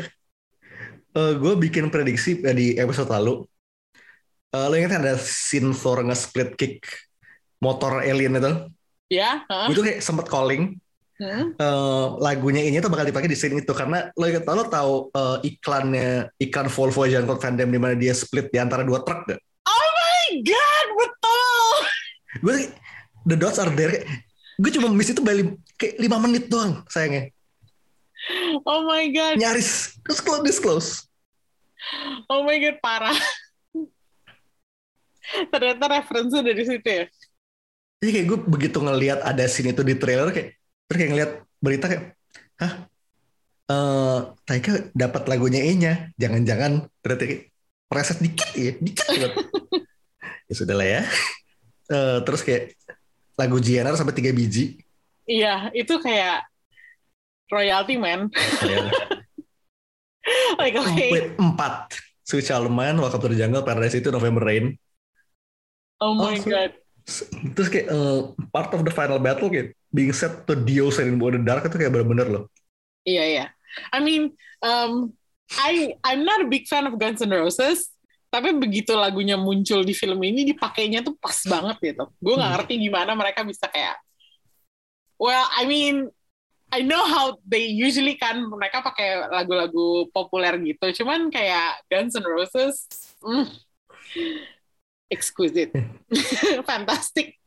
uh, gue bikin prediksi di episode lalu uh, lo ingat ada scene Thor nge-split kick motor alien itu ya yeah, gue tuh kayak sempet calling Hmm? Uh, lagunya ini tuh bakal dipakai di scene itu karena lo ingat lo tahu uh, iklannya iklan Volvo Jean Claude Van Damme di mana dia split di antara dua truk gak? Oh my god betul. Gue the dots are there. Gue cuma miss itu balik kayak lima menit doang sayangnya. Oh my god. Nyaris terus close disclose. Oh my god parah. Ternyata referensi dari situ ya. Jadi kayak gue begitu ngelihat ada scene itu di trailer kayak terus kayak ngeliat berita kayak hah? Uh, Taika dapat lagunya E-nya. Jangan-jangan ternyata preset dikit ya dikit banget. Ya sudah lah ya. Uh, terus kayak lagu GNR sampai tiga biji. Iya itu kayak royalty man like okay. Wait, empat. Sweet Charlemagne, Welcome to the Jungle, Paradise itu November Rain. Oh my oh, god. Terus kayak uh, part of the final battle kayak being set to Dios and in the Dark itu kayak bener-bener loh. Iya iya. I mean, um, I I'm not a big fan of Guns N' Roses, tapi begitu lagunya muncul di film ini dipakainya tuh pas banget gitu. Gue nggak hmm. ngerti gimana mereka bisa kayak, well, I mean, I know how they usually kan mereka pakai lagu-lagu populer gitu, cuman kayak Guns N' Roses, mm, exquisite, fantastic.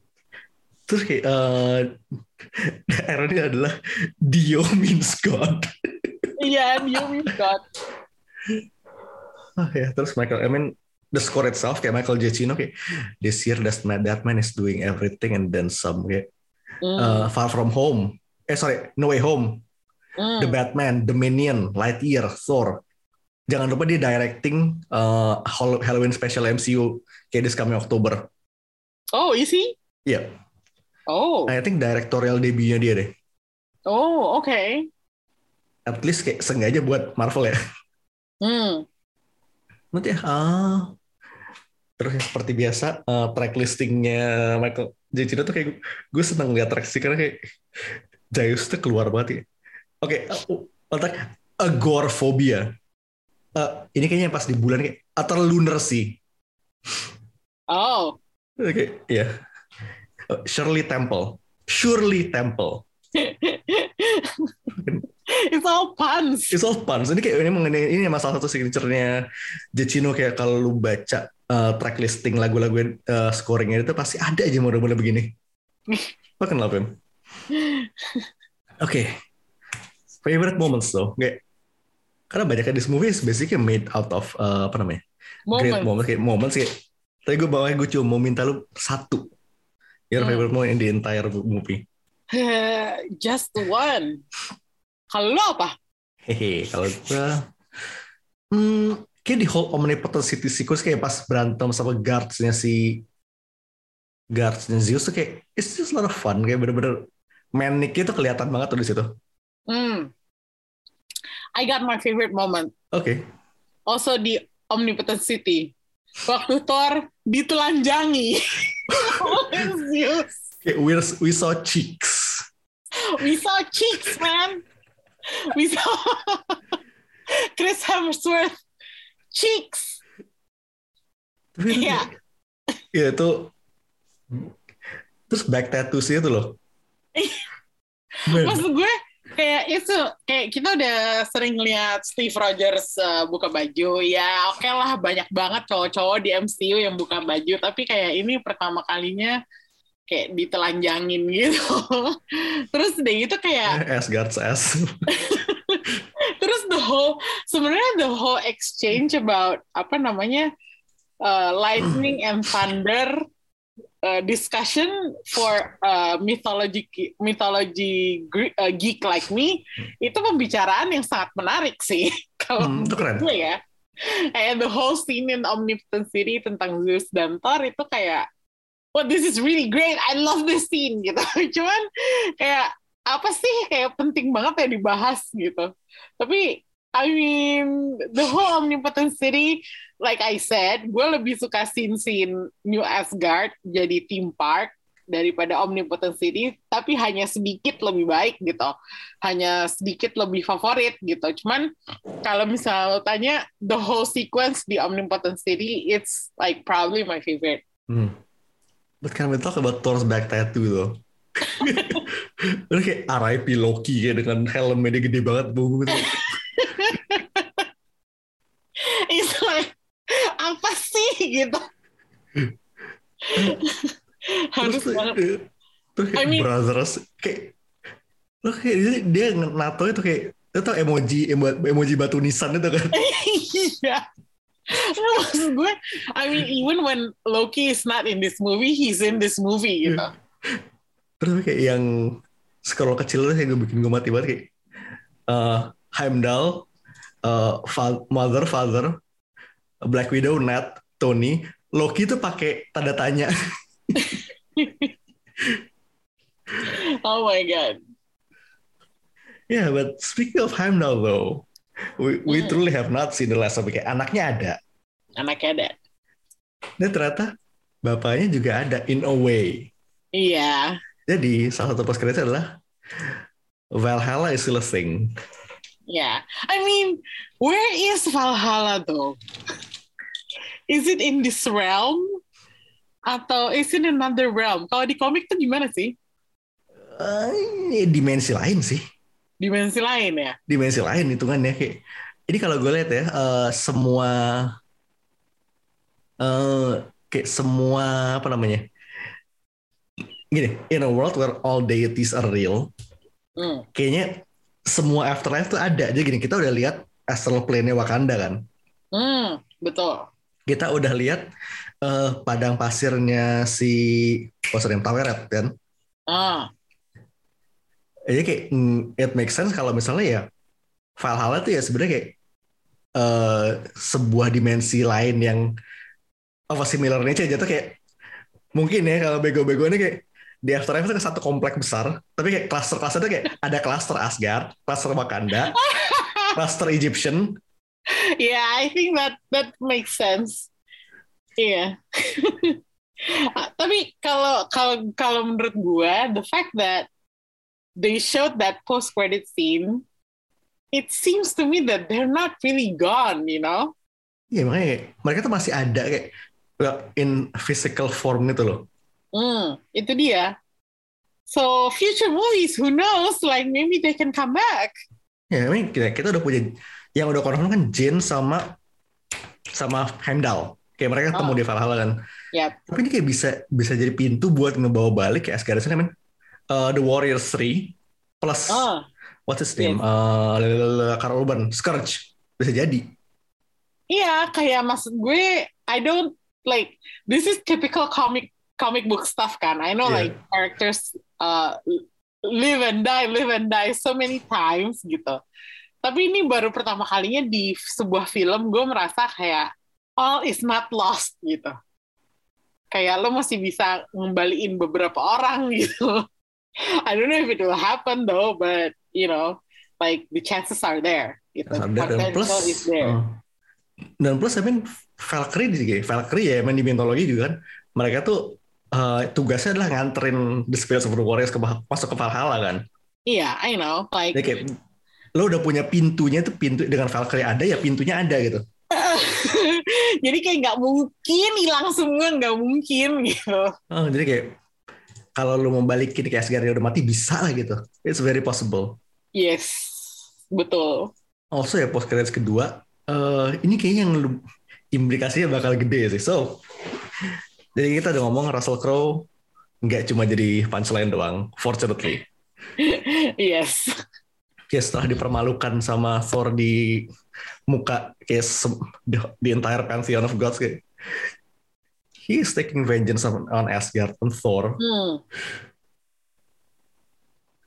Terus kayak uh, irony adalah Dio means God. Iya, yeah, Dio means God. Oh ya, terus Michael, I mean the score itself kayak Michael Giacchino kayak this year that man, that man is doing everything and then some kayak mm. uh, Far From Home. Eh sorry, No Way Home. Mm. The Batman, The Minion, Lightyear, Thor. Jangan lupa dia directing uh, Halloween special MCU kayak this coming October. Oh, is he? Iya. Yeah. Oh. I think directorial debutnya dia deh. Oh, oke. Okay. At least kayak sengaja buat Marvel ya. Hmm. Nanti ya, ah. Terus ya, seperti biasa, uh, track listingnya Michael Giacchino tuh kayak gue seneng lihat track sih karena kayak Jayus tuh keluar banget ya. Oke, okay, uh, agoraphobia. Uh, ini kayaknya pas di bulan kayak atau lunar sih. Oh. Oke, okay, iya. Yeah. Shirley Temple. Shirley Temple. It's all puns. It's all puns. Ini kayak ini mengenai ini masalah satu signaturenya Giacchino kayak kalau lu baca uh, track listing lagu-lagu uh, scoringnya itu pasti ada aja model-model begini. Lo kenal Pem? Oke. Favorite moments though. Kayak, karena banyak kan this movie is basically made out of uh, apa namanya? Great Moment. moments kayak moments kayak tapi gue bawahnya gue cuma mau minta lu satu your Hmm. favorite moment in the entire movie Just one. Kalau lu apa? hehe kalau gue hmm, kayak di whole omnipotent city sequence kayak pas berantem sama guardsnya si guardsnya Zeus tuh kayak it's just a lot of fun kayak bener-bener manic itu kelihatan banget tuh di situ Hmm. I got my favorite moment. oke Also di Omnipotent City. Waktu Thor ditelanjangi kayak we, we saw cheeks We saw cheeks, man. We saw Chris Hemsworth cheeks. Iya. Iya itu terus back tattoos itu loh Man, Maksud gue kayak itu kayak kita udah sering lihat Steve Rogers uh, buka baju. Ya oke lah banyak banget cowok-cowok di MCU yang buka baju. Tapi kayak ini pertama kalinya kayak ditelanjangin gitu. Terus deh itu kayak Asgard's ass terus the whole sebenarnya the whole exchange about apa namanya uh, lightning and thunder uh, discussion for uh, mythology mythology uh, geek like me itu pembicaraan yang sangat menarik sih. Kalau Hmm, itu keren. gue ya. And the whole scene in Omnipotent City tentang Zeus dan Thor itu kayak well this is really great. I love this scene gitu. Cuman kayak apa sih kayak penting banget ya dibahas gitu. Tapi I mean the whole Omnipotent City like I said gue lebih suka scene-scene New Asgard jadi theme park daripada Omnipotent City tapi hanya sedikit lebih baik gitu hanya sedikit lebih favorit gitu cuman kalau misalnya lo tanya the whole sequence di Omnipotent City it's like probably my favorite Hmm. But can we talk about Thor's back tattoo though? Lu kayak RIP Loki kayak dengan helmnya dia gede banget bu like apa sih gitu. Harus banget. terus kayak I mean- brothers kayak lu kayak dia, dia nato itu kayak lu tau emoji emo- emoji batu nisan itu kan? Iya. Nah, maksud gue I mean even when Loki is not in this movie he's in this movie gitu terus kayak yang scroll kecil itu kayak gue bikin gue mati banget kayak eh, Heimdall eh, fa- mother father Black Widow Nat Tony Loki tuh pakai tanda tanya oh my god Yeah, but speaking of Heimdall though, we, we Hmm. truly have not seen the last of it. Anaknya ada. anaknya ada Dan ternyata bapaknya juga ada in a way. iya Jadi salah satu post credit adalah Valhalla is still a thing. Yeah. I mean, where is Valhalla though? Is it in this realm? Atau is it in another realm? Kalau di komik tuh gimana sih? Eh, dimensi lain sih. Dimensi lain ya? Dimensi lain hitungannya kayak. Ini kalau gue lihat ya, eh, semua eh kayak semua apa namanya? Gini, in a world where all deities are real, Hmm. kayaknya semua afterlife tuh ada. Jadi gini, kita udah lihat astral plane-nya Wakanda kan. Hmm, betul. Kita udah lihat eh, padang pasirnya si oh sorry, Taweret kan. Ah, Jadi kayak mm, it makes sense kalau misalnya ya Valhalla tuh ya sebenarnya kayak eh, sebuah dimensi lain yang apa similar nature jatuh kayak mungkin ya kalau bego-bego ini kayak di Afterlife itu ke satu komplek besar tapi kayak cluster-cluster itu kayak ada cluster Asgard, cluster Wakanda, cluster Egyptian, yeah, I think that that makes sense. Iya. Ah, Tapi kalau kalau kalau menurut gue, the fact that they showed that post credit scene, it seems to me that they're not really gone, you know? Iya makanya kayak, mereka tuh masih ada kayak in physical form gitu loh. Hmm, itu dia. So future movies, who knows? Like maybe they can come back. Ya, ini kita, kita udah punya yang udah confirm kan Jin sama sama Heimdall. Kayak mereka ketemu Oh. di Valhalla kan. Yap. Tapi ini kayak bisa bisa jadi pintu buat ngebawa balik kayak Asgard kan uh, The Warriors 3 plus Oh, what's his name? Uh, Karl Urban, Scourge. Bisa jadi. iya kayak maksud gue I don't like this is typical comic comic book stuff kan. I know Yeah. like characters uh, live and die, live and die so many times gitu. Tapi ini baru pertama kalinya di sebuah film gue merasa kayak all is not lost gitu. Kayak lo masih bisa ngembaliin beberapa orang gitu. I don't know if it will happen though, but you know, like the chances are there. Gitu. Ada dan plus is there. uh, dan plus I mean Valkyrie di Valkyrie ya main di mitologi juga kan mereka tuh uh, tugasnya adalah nganterin the spirits of the warriors ke, masuk ke Valhalla kan Iya, I know. Like kayak lo udah punya pintunya tuh pintu dengan Valkyrie ada ya pintunya ada gitu jadi kayak nggak mungkin hilang semua nggak mungkin gitu. oh, jadi kayak kalau lo mau balikin kayak Asgard udah mati bisa lah gitu it's very possible Yes, betul. also ya post credits kedua eh, ini kayaknya yang lu- implikasinya bakal gede sih so jadi kita udah ngomong Russell Crowe nggak cuma jadi punchline doang fortunately Yes. Kayak setelah dipermalukan sama Thor di muka kayak the, the entire pantheon of gods kayak he is taking vengeance on, on Asgard on Thor Hmm.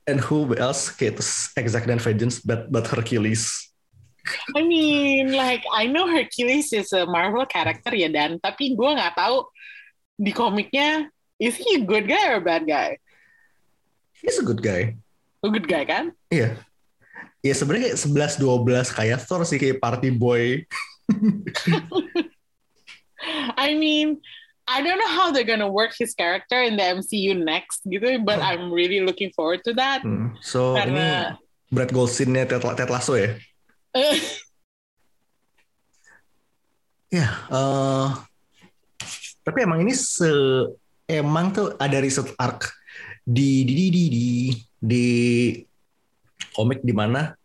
and who else kayak exact dan vengeance but but Hercules I mean, like I know Hercules is a Marvel character ya dan tapi gue nggak tahu di komiknya is he a good guy or a bad guy? he's a good guy A good guy kan? iya ya sebenarnya kayak 11 12 kayak Thor sih kayak party boy. I mean, I don't know how they're gonna work his character in the MCU next gitu, but I'm really looking forward to that. Hmm, so ini Karena Brad Goldstein-nya Ted, Ted Lasso ya? Ya, eh, tapi emang ini se emang tuh ada riset arc di di di di di, di komik di mana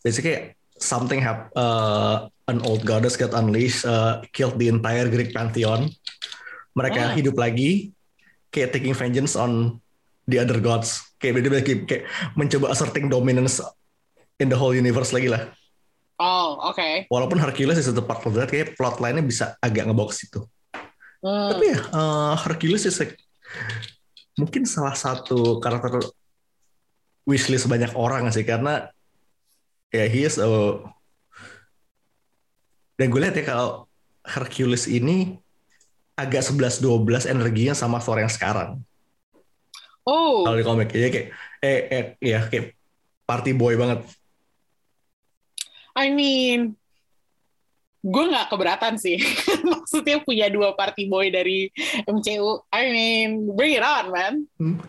basically something hap uh, an old goddess get unleashed uh, killed the entire Greek pantheon mereka Ah. hidup lagi kayak taking vengeance on the other gods kayak beda kayak, kayak mencoba asserting dominance in the whole universe lagi lah oh, oke. walaupun Hercules is a part of that kayak plot line-nya bisa agak ngebawa ke situ Hmm. tapi ya eh, Hercules is like, mungkin salah satu karakter wishlist banyak orang sih karena ya he is a dan gue lihat ya kalau Hercules ini agak 11-12 energinya sama Thor yang sekarang Oh, kalau di komik ya kayak eh, eh ya kayak party boy banget I mean, gue nggak keberatan sih. Maksudnya punya dua party boy dari MCU. I mean, bring it on, man. Hmm.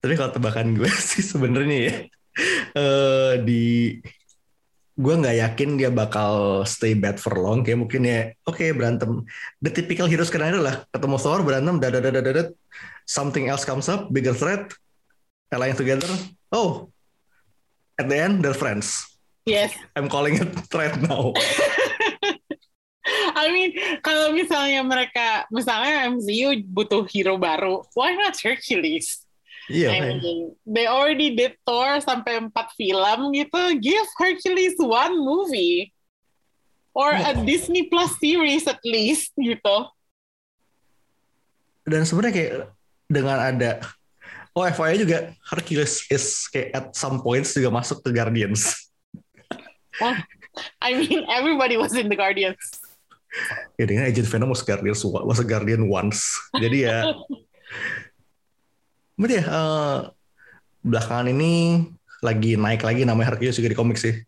Tapi kalau tebakan gue sih sebenarnya ya eh di gue nggak yakin dia bakal stay bad for long kayak mungkin ya. Oke berantem. The typical heroes kan adalah ketemu Thor berantem dadah something else comes up bigger threat align together. Oh at the end they're friends. Yes. I'm calling it threat now. I mean, kalau misalnya mereka, misalnya MCU butuh hero baru, why not Hercules? Iya I mean, they already did Thor sampai empat film gitu. Give Hercules one movie. Or a Disney Plus series at least gitu. dan sebenarnya kayak dengan ada oh FYI juga Hercules is kayak at some points juga masuk ke Guardians I mean, everybody was in the Guardians. ya dengan Agent Venom was Guardian was a Guardian once jadi ya Berarti ya eh, belakangan ini lagi naik lagi namanya Hercules juga di komik sih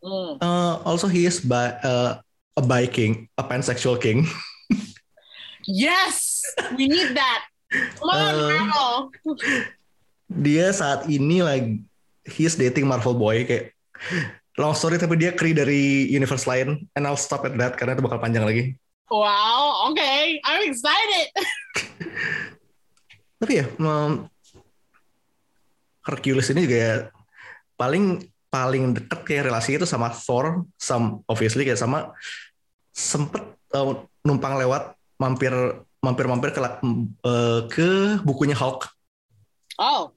Hmm. Eh, also he is by, eh, a bi king a pansexual king Yes, we need that. Come on, Uh, Marvel. dia saat ini lagi he is dating Marvel boy kayak long story tapi dia Kree dari universe lain and I'll stop at that karena itu bakal panjang lagi Wow, okay, I'm excited. tapi ya Hercules ini juga ya, paling paling deket kayak relasi itu sama Thor, sama obviously kayak sama sempet uh, numpang lewat mampir mampir mampir ke uh, ke bukunya Hulk. Oh.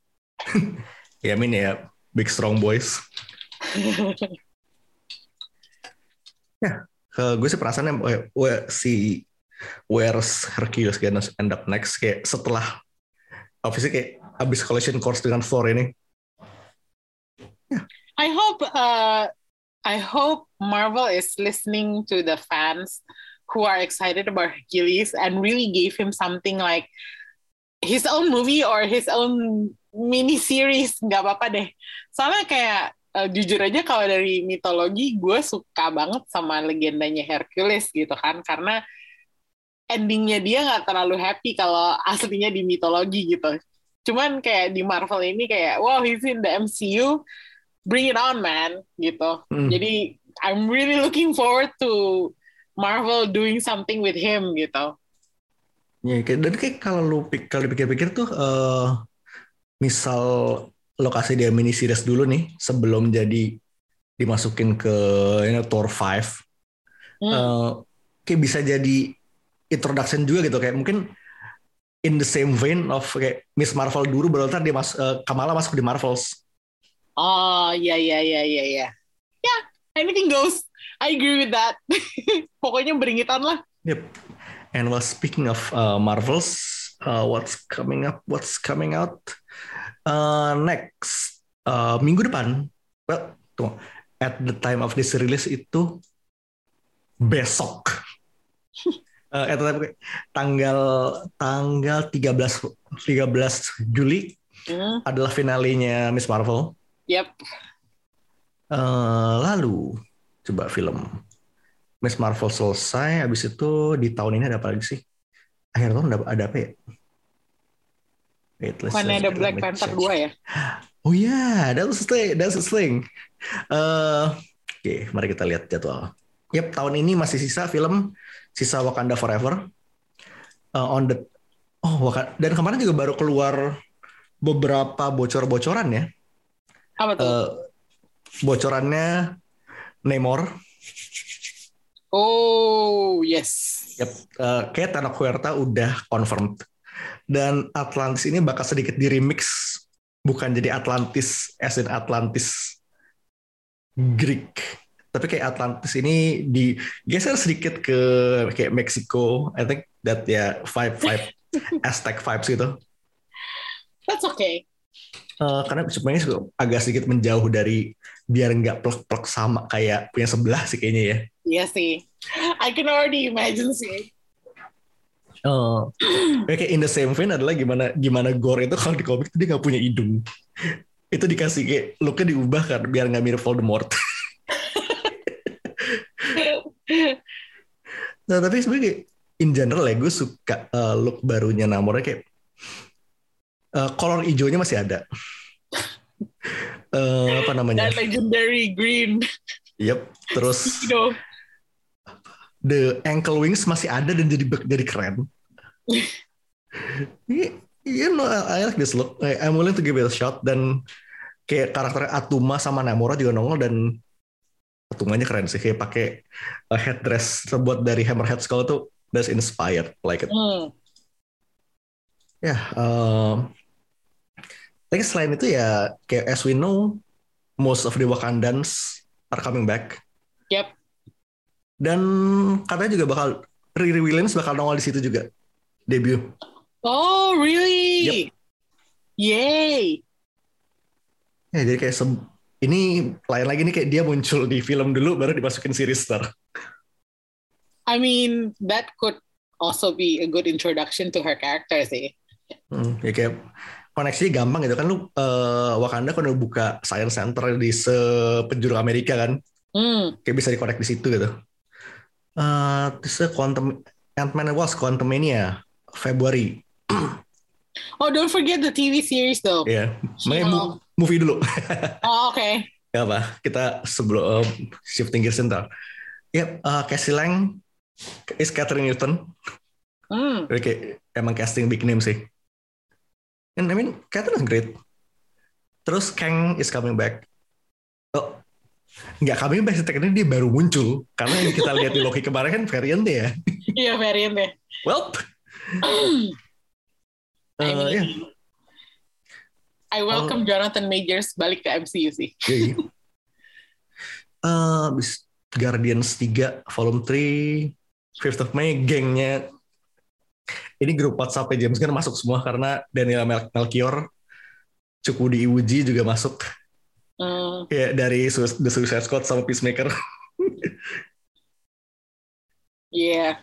ya min ya big strong boys. ya, uh, gue sih perasaannya uh, si where's Hercules gonna end up next kayak setelah obviously kayak abis collision course dengan Thor ini. Yeah. I hope uh, I hope Marvel is listening to the fans who are excited about Hercules and really gave him something like his own movie or his own mini series nggak apa-apa deh soalnya kayak uh, jujur aja kalau dari mitologi gue suka banget sama legendanya Hercules gitu kan karena endingnya dia nggak terlalu happy kalau aslinya di mitologi gitu cuman kayak di Marvel ini kayak wow he's in the MCU bring it on man gitu hmm. jadi I'm really looking forward to Marvel doing something with him gitu ya dan kayak kalau lu kalau dipikir-pikir tuh uh, misal lokasi dia mini series dulu nih sebelum jadi dimasukin ke you know, Thor 5 hmm. uh, kayak bisa jadi introduction juga gitu kayak mungkin in the same vein of kayak Miss Marvel dulu baru ntar dia mas uh, Kamala masuk di Marvels Oh, iya, iya, iya, iya, iya. Ya, anything goes. I agree with that. Pokoknya beringitan lah. Yep. And well, speaking of uh, Marvels, uh, what's coming up? What's coming out? Uh, next uh, minggu depan, well, tunggu. At the time of this release itu besok. uh, at the time, tanggal tanggal 13 13 Juli mm. adalah finalenya Miss Marvel. Yep. Uh, lalu coba film Miss Marvel selesai, habis itu di tahun ini ada apa lagi sih? Akhir tahun ada, ada apa ya? Wait, let's Mana ada Black Panther 2 ya? Oh ya, yeah, that's the thing. That's the thing. Uh, Oke, okay, mari kita lihat jadwal. Yap, tahun ini masih sisa film sisa Wakanda Forever. Uh, on the oh Wakanda dan kemarin juga baru keluar beberapa bocor-bocoran ya apa tuh? Uh, bocorannya Namor. Oh, yes. Yep. Uh, kayak Tanah Huerta udah confirmed. Dan Atlantis ini bakal sedikit di remix. Bukan jadi Atlantis, as in Atlantis Greek. Tapi kayak Atlantis ini digeser sedikit ke kayak Mexico. I think that ya yeah, vibe vibe Aztec vibes gitu. That's okay. Uh, karena sebenarnya agak sedikit menjauh dari biar nggak plek-plek sama kayak punya sebelah sih kayaknya ya. Iya sih. I can already imagine sih. Oh, kayak in the same vein adalah gimana gimana Gore itu kalau di komik dia nggak punya hidung. itu dikasih kayak looknya diubah kan biar nggak mirip Voldemort. nah tapi sebenarnya in general ya gue suka uh, look barunya Namornya kayak uh, color hijaunya masih ada. uh, apa namanya? That legendary green. Yep. Terus the ankle wings masih ada dan jadi jadi keren. you know, I like this look. I'm willing to give it a shot dan kayak karakter Atuma sama Namora juga nongol dan Atumanya keren sih kayak pakai headdress terbuat dari Hammerhead Skull tuh that's inspired like it. Mm. Ya, yeah, um, tapi selain itu ya kayak as we know most of the Wakandans are coming back. Yep. Dan katanya juga bakal Riri Williams bakal nongol di situ juga debut. Oh really? Yep. Yay. Ya jadi kayak ini lain lagi nih kayak dia muncul di film dulu baru dimasukin series star. I mean that could also be a good introduction to her character sih. Hmm, ya kayak koneksi gampang gitu kan lu uh, Wakanda kan udah buka science center di sepenjuru Amerika kan hmm. kayak bisa dikonek di situ gitu uh, quantum Ant-Man was Quantumania Februari oh don't forget the TV series though yeah. oh. Movie dulu oh oke okay. ya apa kita sebelum uh, shifting gears ntar ya yep, uh, Cassie Lang is Catherine Newton hmm. Oke, emang casting big name sih And I mean, Catherine is great. Terus Kang is coming back. Oh, nggak kami basic ini dia baru muncul karena yang kita lihat di Loki kemarin kan variant ya. Iya variant deh. Well, I uh, mean, ya, I welcome Jonathan Majors balik ke MCU sih. iya, iya. Eh, Guardians 3 volume 3 5th of May gengnya ini grup WhatsApp James Gunn masuk semua karena Daniel Mel Melchior Cukudi Iwuji juga masuk Hmm, kayak dari Su- The Suicide Squad sama Peacemaker yeah.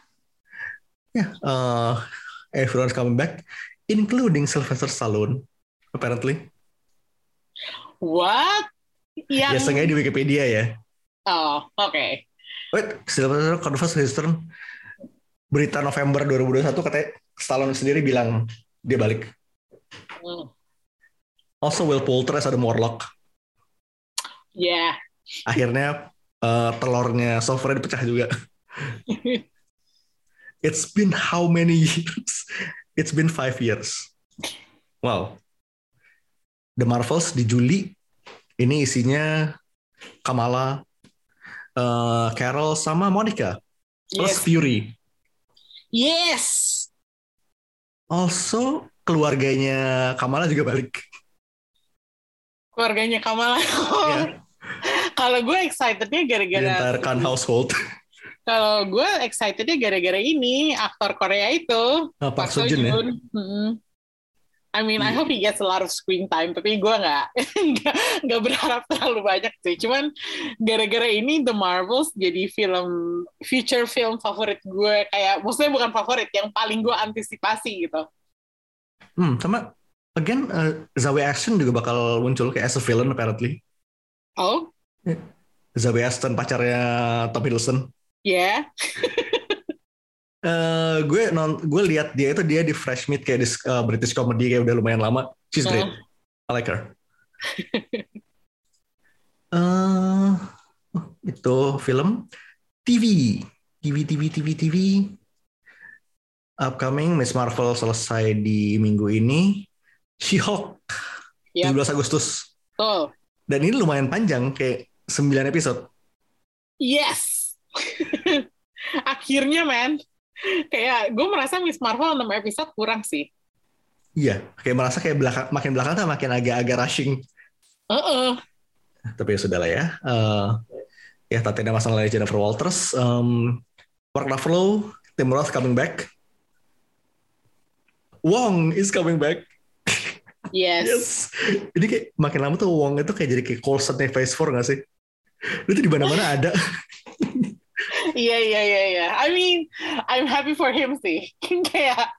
uh, everyone's coming back including Sylvester Stallone apparently What? Yang ya sengaja di Wikipedia ya Oh, oke. Wait, Sylvester confess his turn. Berita November 2021 katanya Stallone sendiri bilang dia balik. Hmm. Also Will Poulter as Adam Warlock. Yeah. Akhirnya eh, telurnya software dipecah juga. It's been how many years? It's been five years. Wow. The Marvels di Juli ini isinya Kamala, eh, Carol sama Monica plus Yes. Fury. Yes. Also keluarganya Kamala juga balik. Keluarganya Kamala. Iya. Kalau gue excitednya gara-gara Khan household. kalau gue excitednya gara-gara ini aktor Korea itu Nah, Park Seo Joon ya. Mm-mm. I mean, I Iya. hope he gets a lot of screen time, tapi gue nggak nggak berharap terlalu banyak sih. Cuman gara-gara ini The Marvels jadi film future film favorit gue kayak, maksudnya bukan favorit, yang paling gue antisipasi gitu. Hmm, sama again uh, Zawe Ashton juga bakal muncul kayak as a villain apparently. Oh, Zawe Ashton pacarnya Tom Hiddleston. ya, Eh, gue non gue lihat dia itu dia di Fresh Meat kayak di uh, British comedy kayak udah lumayan lama. She's great. Oh. I like her. Oh, itu film TV. TV TV TV TV. Upcoming Miss Marvel selesai di minggu ini. She-Hulk Yep. 17 Agustus. tuh, Dan ini lumayan panjang kayak 9 episode. yes. Akhirnya, man. Kayak gue merasa Miss Marvel 6 episode kurang sih. Iya, kayak merasa kayak belakang makin belakang tuh makin agak-agak rushing. Heeh. Tapi ya sudah lah ya. Eh, ya Tatiana masalah Jennifer Walters. Um, Mark Ruffalo, Tim Roth coming back. Wong is coming back. Yes. Yes. Ini kayak makin lama tuh Wong itu kayak jadi kayak Coulson Phase 4 gak sih? Itu di mana-mana ada. Iya iya iya iya. I mean, I'm happy for him sih. Kayak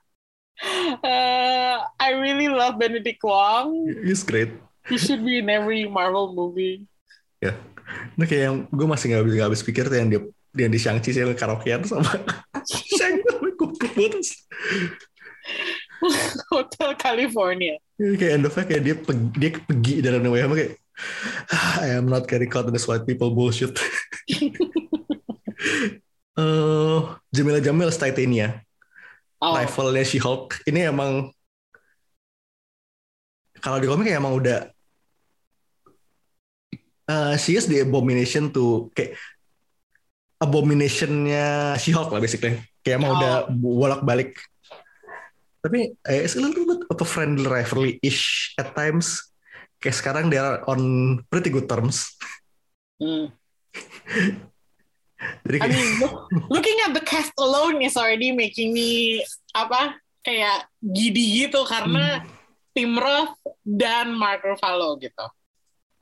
uh, I really love Benedict Wong. He's great. He should be in every Marvel movie. Nah kayak yang gue masih gak habis, gak habis pikir tuh yang dia yang di Shang-Chi sih yang karaokean sama Shang-Chi goblok banget. Hotel California. Ini kayak end of-nya kayak dia pergi, dia pergi dari sama kayak "Ah, I am not getting caught in this white people bullshit. Eh, Jamila Jamil Titania, Oh, rivalnya She-Hulk. Ini emang kalau di komik emang udah eh, she is the abomination to kayak abominationnya She-Hulk lah basically. Kayak emang Oh. udah bolak-balik. Tapi eh, it's a little bit of a friendly rivalry-ish at times. Kayak sekarang they are on pretty good terms. hmm. Jadi I kayak, mean, look- looking at the cast alone is already making me apa kayak gidi gitu karena Tim Roth dan Mark Ruffalo gitu.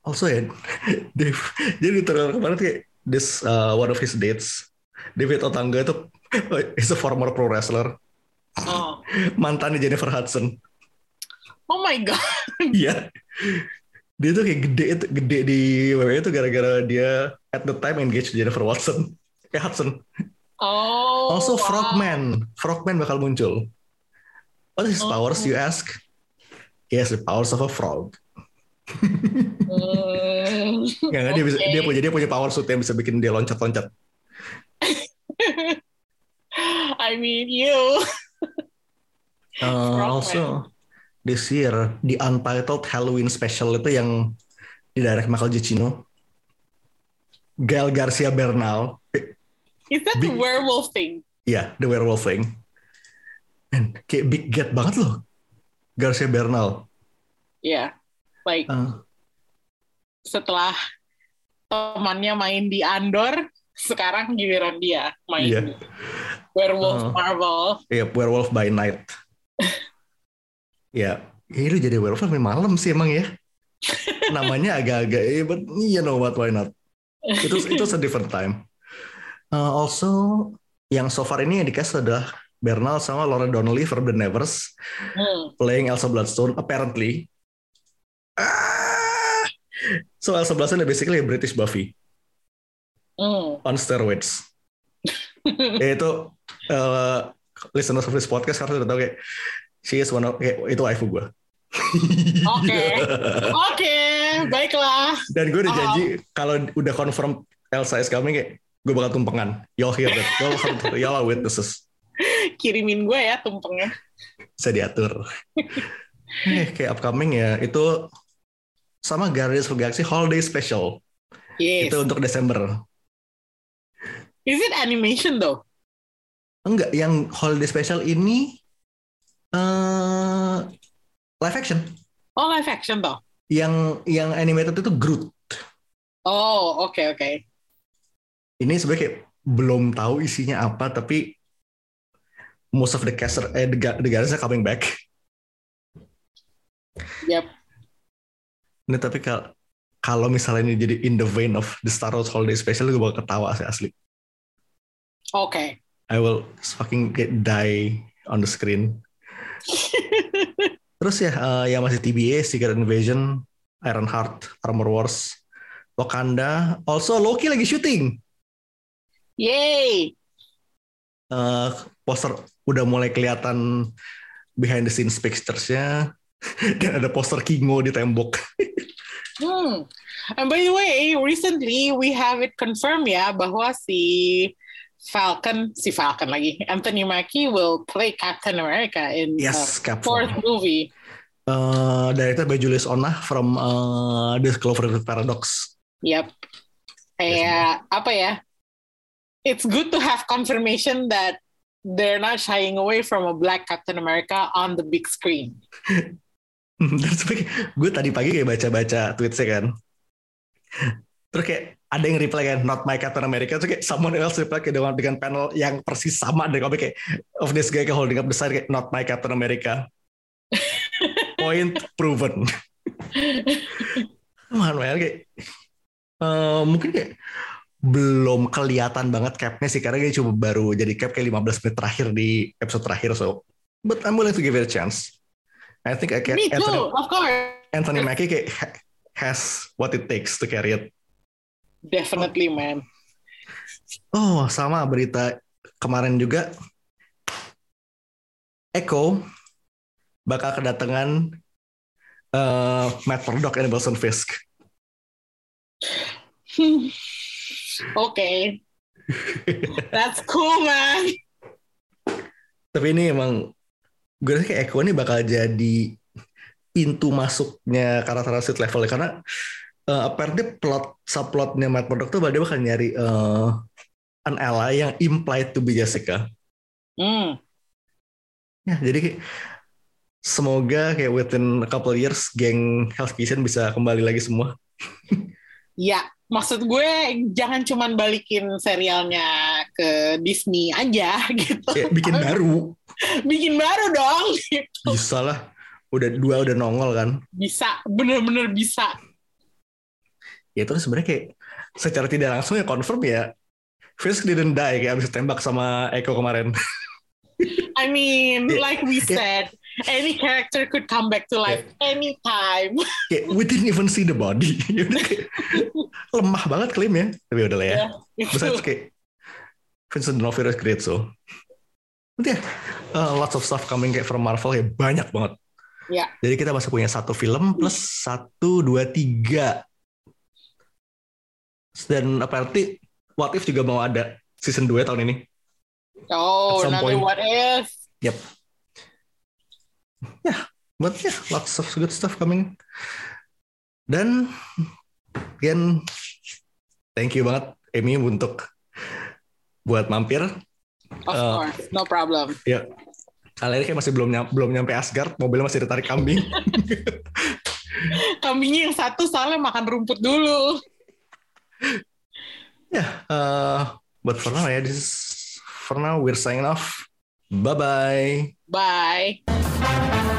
also ya, Dave, jadi di trailer kemarin kayak this uh, one of his dates, David Otangga itu is a former pro wrestler, Oh, mantannya Jennifer Hudson. oh my god. Iya. Dia tuh kayak gede itu gede di WWE itu gara-gara dia at the time engaged Jennifer Watson. Eh Hudson. Oh. Also wow. Frogman. Frogman bakal muncul. What is his Oh. powers you ask? He has the powers of a frog. Hmm, Nggak, dia bisa dia punya dia punya power suit yang bisa bikin dia loncat-loncat. I mean you. Uh, also this year the Untitled Halloween special itu yang di direct Michael Giacchino Gael Garcia Bernal. Is that the Big- werewolf thing? Iya, The Werewolf thing. And kayak big get banget loh. Garcia Bernal. Yeah. Like Uh, setelah temannya main di Andor, sekarang giliran dia main di Werewolf Uh. Marvel. Iya, Werewolf by Night. ya, ya lu jadi werewolf sampai malam sih emang ya. Namanya agak-agak, eh, but you know what, why not? Itu itu a different time. Uh, also, yang so far ini yang dikasih adalah Bernal sama Laura Donnelly from The Nevers Hmm. playing Elsa Bloodstone apparently. Ah! So Elsa Bloodstone basically a British Buffy Hmm. on steroids. Yaitu uh, listeners of this podcast harus udah tahu kayak she is one of kayak, itu waifu gue. Oke. Oke, baiklah. Dan gue udah janji kalau udah confirm Elsa is coming kayak gue bakal tumpengan. Y'all hear that? Y'all, have- y'all are witnesses. Kirimin gue ya tumpengnya. Bisa diatur. eh, kayak upcoming ya itu sama Guardians of Galaxy Holiday Special. Yes. Itu untuk Desember. Is it animation though? Enggak, yang holiday special ini eh live action. Oh, live action toh. Yang yang animated itu Groot. Oh, oke oke. Ini sebenarnya kayak belum tahu isinya apa, tapi most of the cast eh the, the guys are coming back. Yep. Ini tapi kalau kalau misalnya ini jadi in the vein of the Star Wars Holiday Special, gue bakal ketawa sih asli. Oke. I will fucking get die on the screen. Terus ya, eh, yang masih TBA, Secret Invasion, Ironheart, Armor Wars, Wakanda, also Loki lagi syuting. Yay. Eh, poster udah mulai kelihatan behind the scenes pictures-nya. Dan ada poster Kingo di tembok. Hmm. And by the way, recently we have it confirmed ya bahwa si Falcon, si Falcon lagi, Anthony Mackie will play Captain America in Yes, the Cap. fourth movie. Eh, directed by Julius Onah from eh, The Cloverfield Paradox. Yep. Kayak apa ya? It's good to have confirmation that they're not shying away from a black Captain America on the big screen. Sebenernya gue tadi pagi kayak baca-baca tweetsnya kan. Terus kayak ada yang reply kan, not my Captain America. Terus kayak someone else reply kayak dengan, dengan panel yang persis sama dari komik kayak of this guy kayak holding up the sign kayak not my Captain America. Point proven. Man, man, kayak eh, mungkin kayak belum kelihatan banget capnya sih karena dia cuma baru jadi cap kayak 15 menit terakhir di episode terakhir so but I'm willing to give it a chance I think I can Me too, Anthony, of course. Anthony Mackie kayak ha- has what it takes to carry it Definitely, man. oh sama berita kemarin juga Echo bakal kedatangan eh, Matt Murdock and Wilson Fisk okay. That's cool, man. Tapi ini emang gue rasa kayak Echo ini bakal jadi pintu masuknya karakter street level karena uh, apparently plot subplotnya Matt Murdock tuh dia bakal nyari uh, an ally yang implied to be Jessica. Hmm. Ya, jadi semoga kayak within a couple years geng Hell's Kitchen bisa kembali lagi semua. Ya, maksud gue jangan cuman balikin serialnya ke Disney aja gitu. Kayak bikin baru. Bikin baru dong. Gitu. Bisa lah. Udah dua udah nongol kan. Bisa, bener-bener bisa. Ya itu sebenarnya kayak secara tidak langsung ya confirm ya Fisk didn't die kayak abis tembak sama Echo kemarin. I mean, Yeah. like we said, any character could come back to life anytime. kayak we didn't even see the body. Ya lemah banget klaimnya. Tapi udah lah ya. Ya, itu. Besides kayak Vincent D'Onofrio is great so. Nanti ya, uh, lots of stuff coming kayak from Marvel ya banyak banget. Ya. Jadi kita masih punya satu film plus satu, dua, tiga. Dan apalagi What If juga mau ada season 2 tahun ini. Oh, point. what if? Yep. Yeah, but yeah, lots of good stuff coming. Dan again, thank you banget Emi untuk buat mampir. Of Uh, course, no problem. Ya, kali ini kayak masih belum nyam- belum nyampe Asgard, mobilnya masih ditarik kambing. Kambingnya yang satu soalnya makan rumput dulu. ya, eh, but for now ya, this is for now we're signing off. Bye bye. Bye.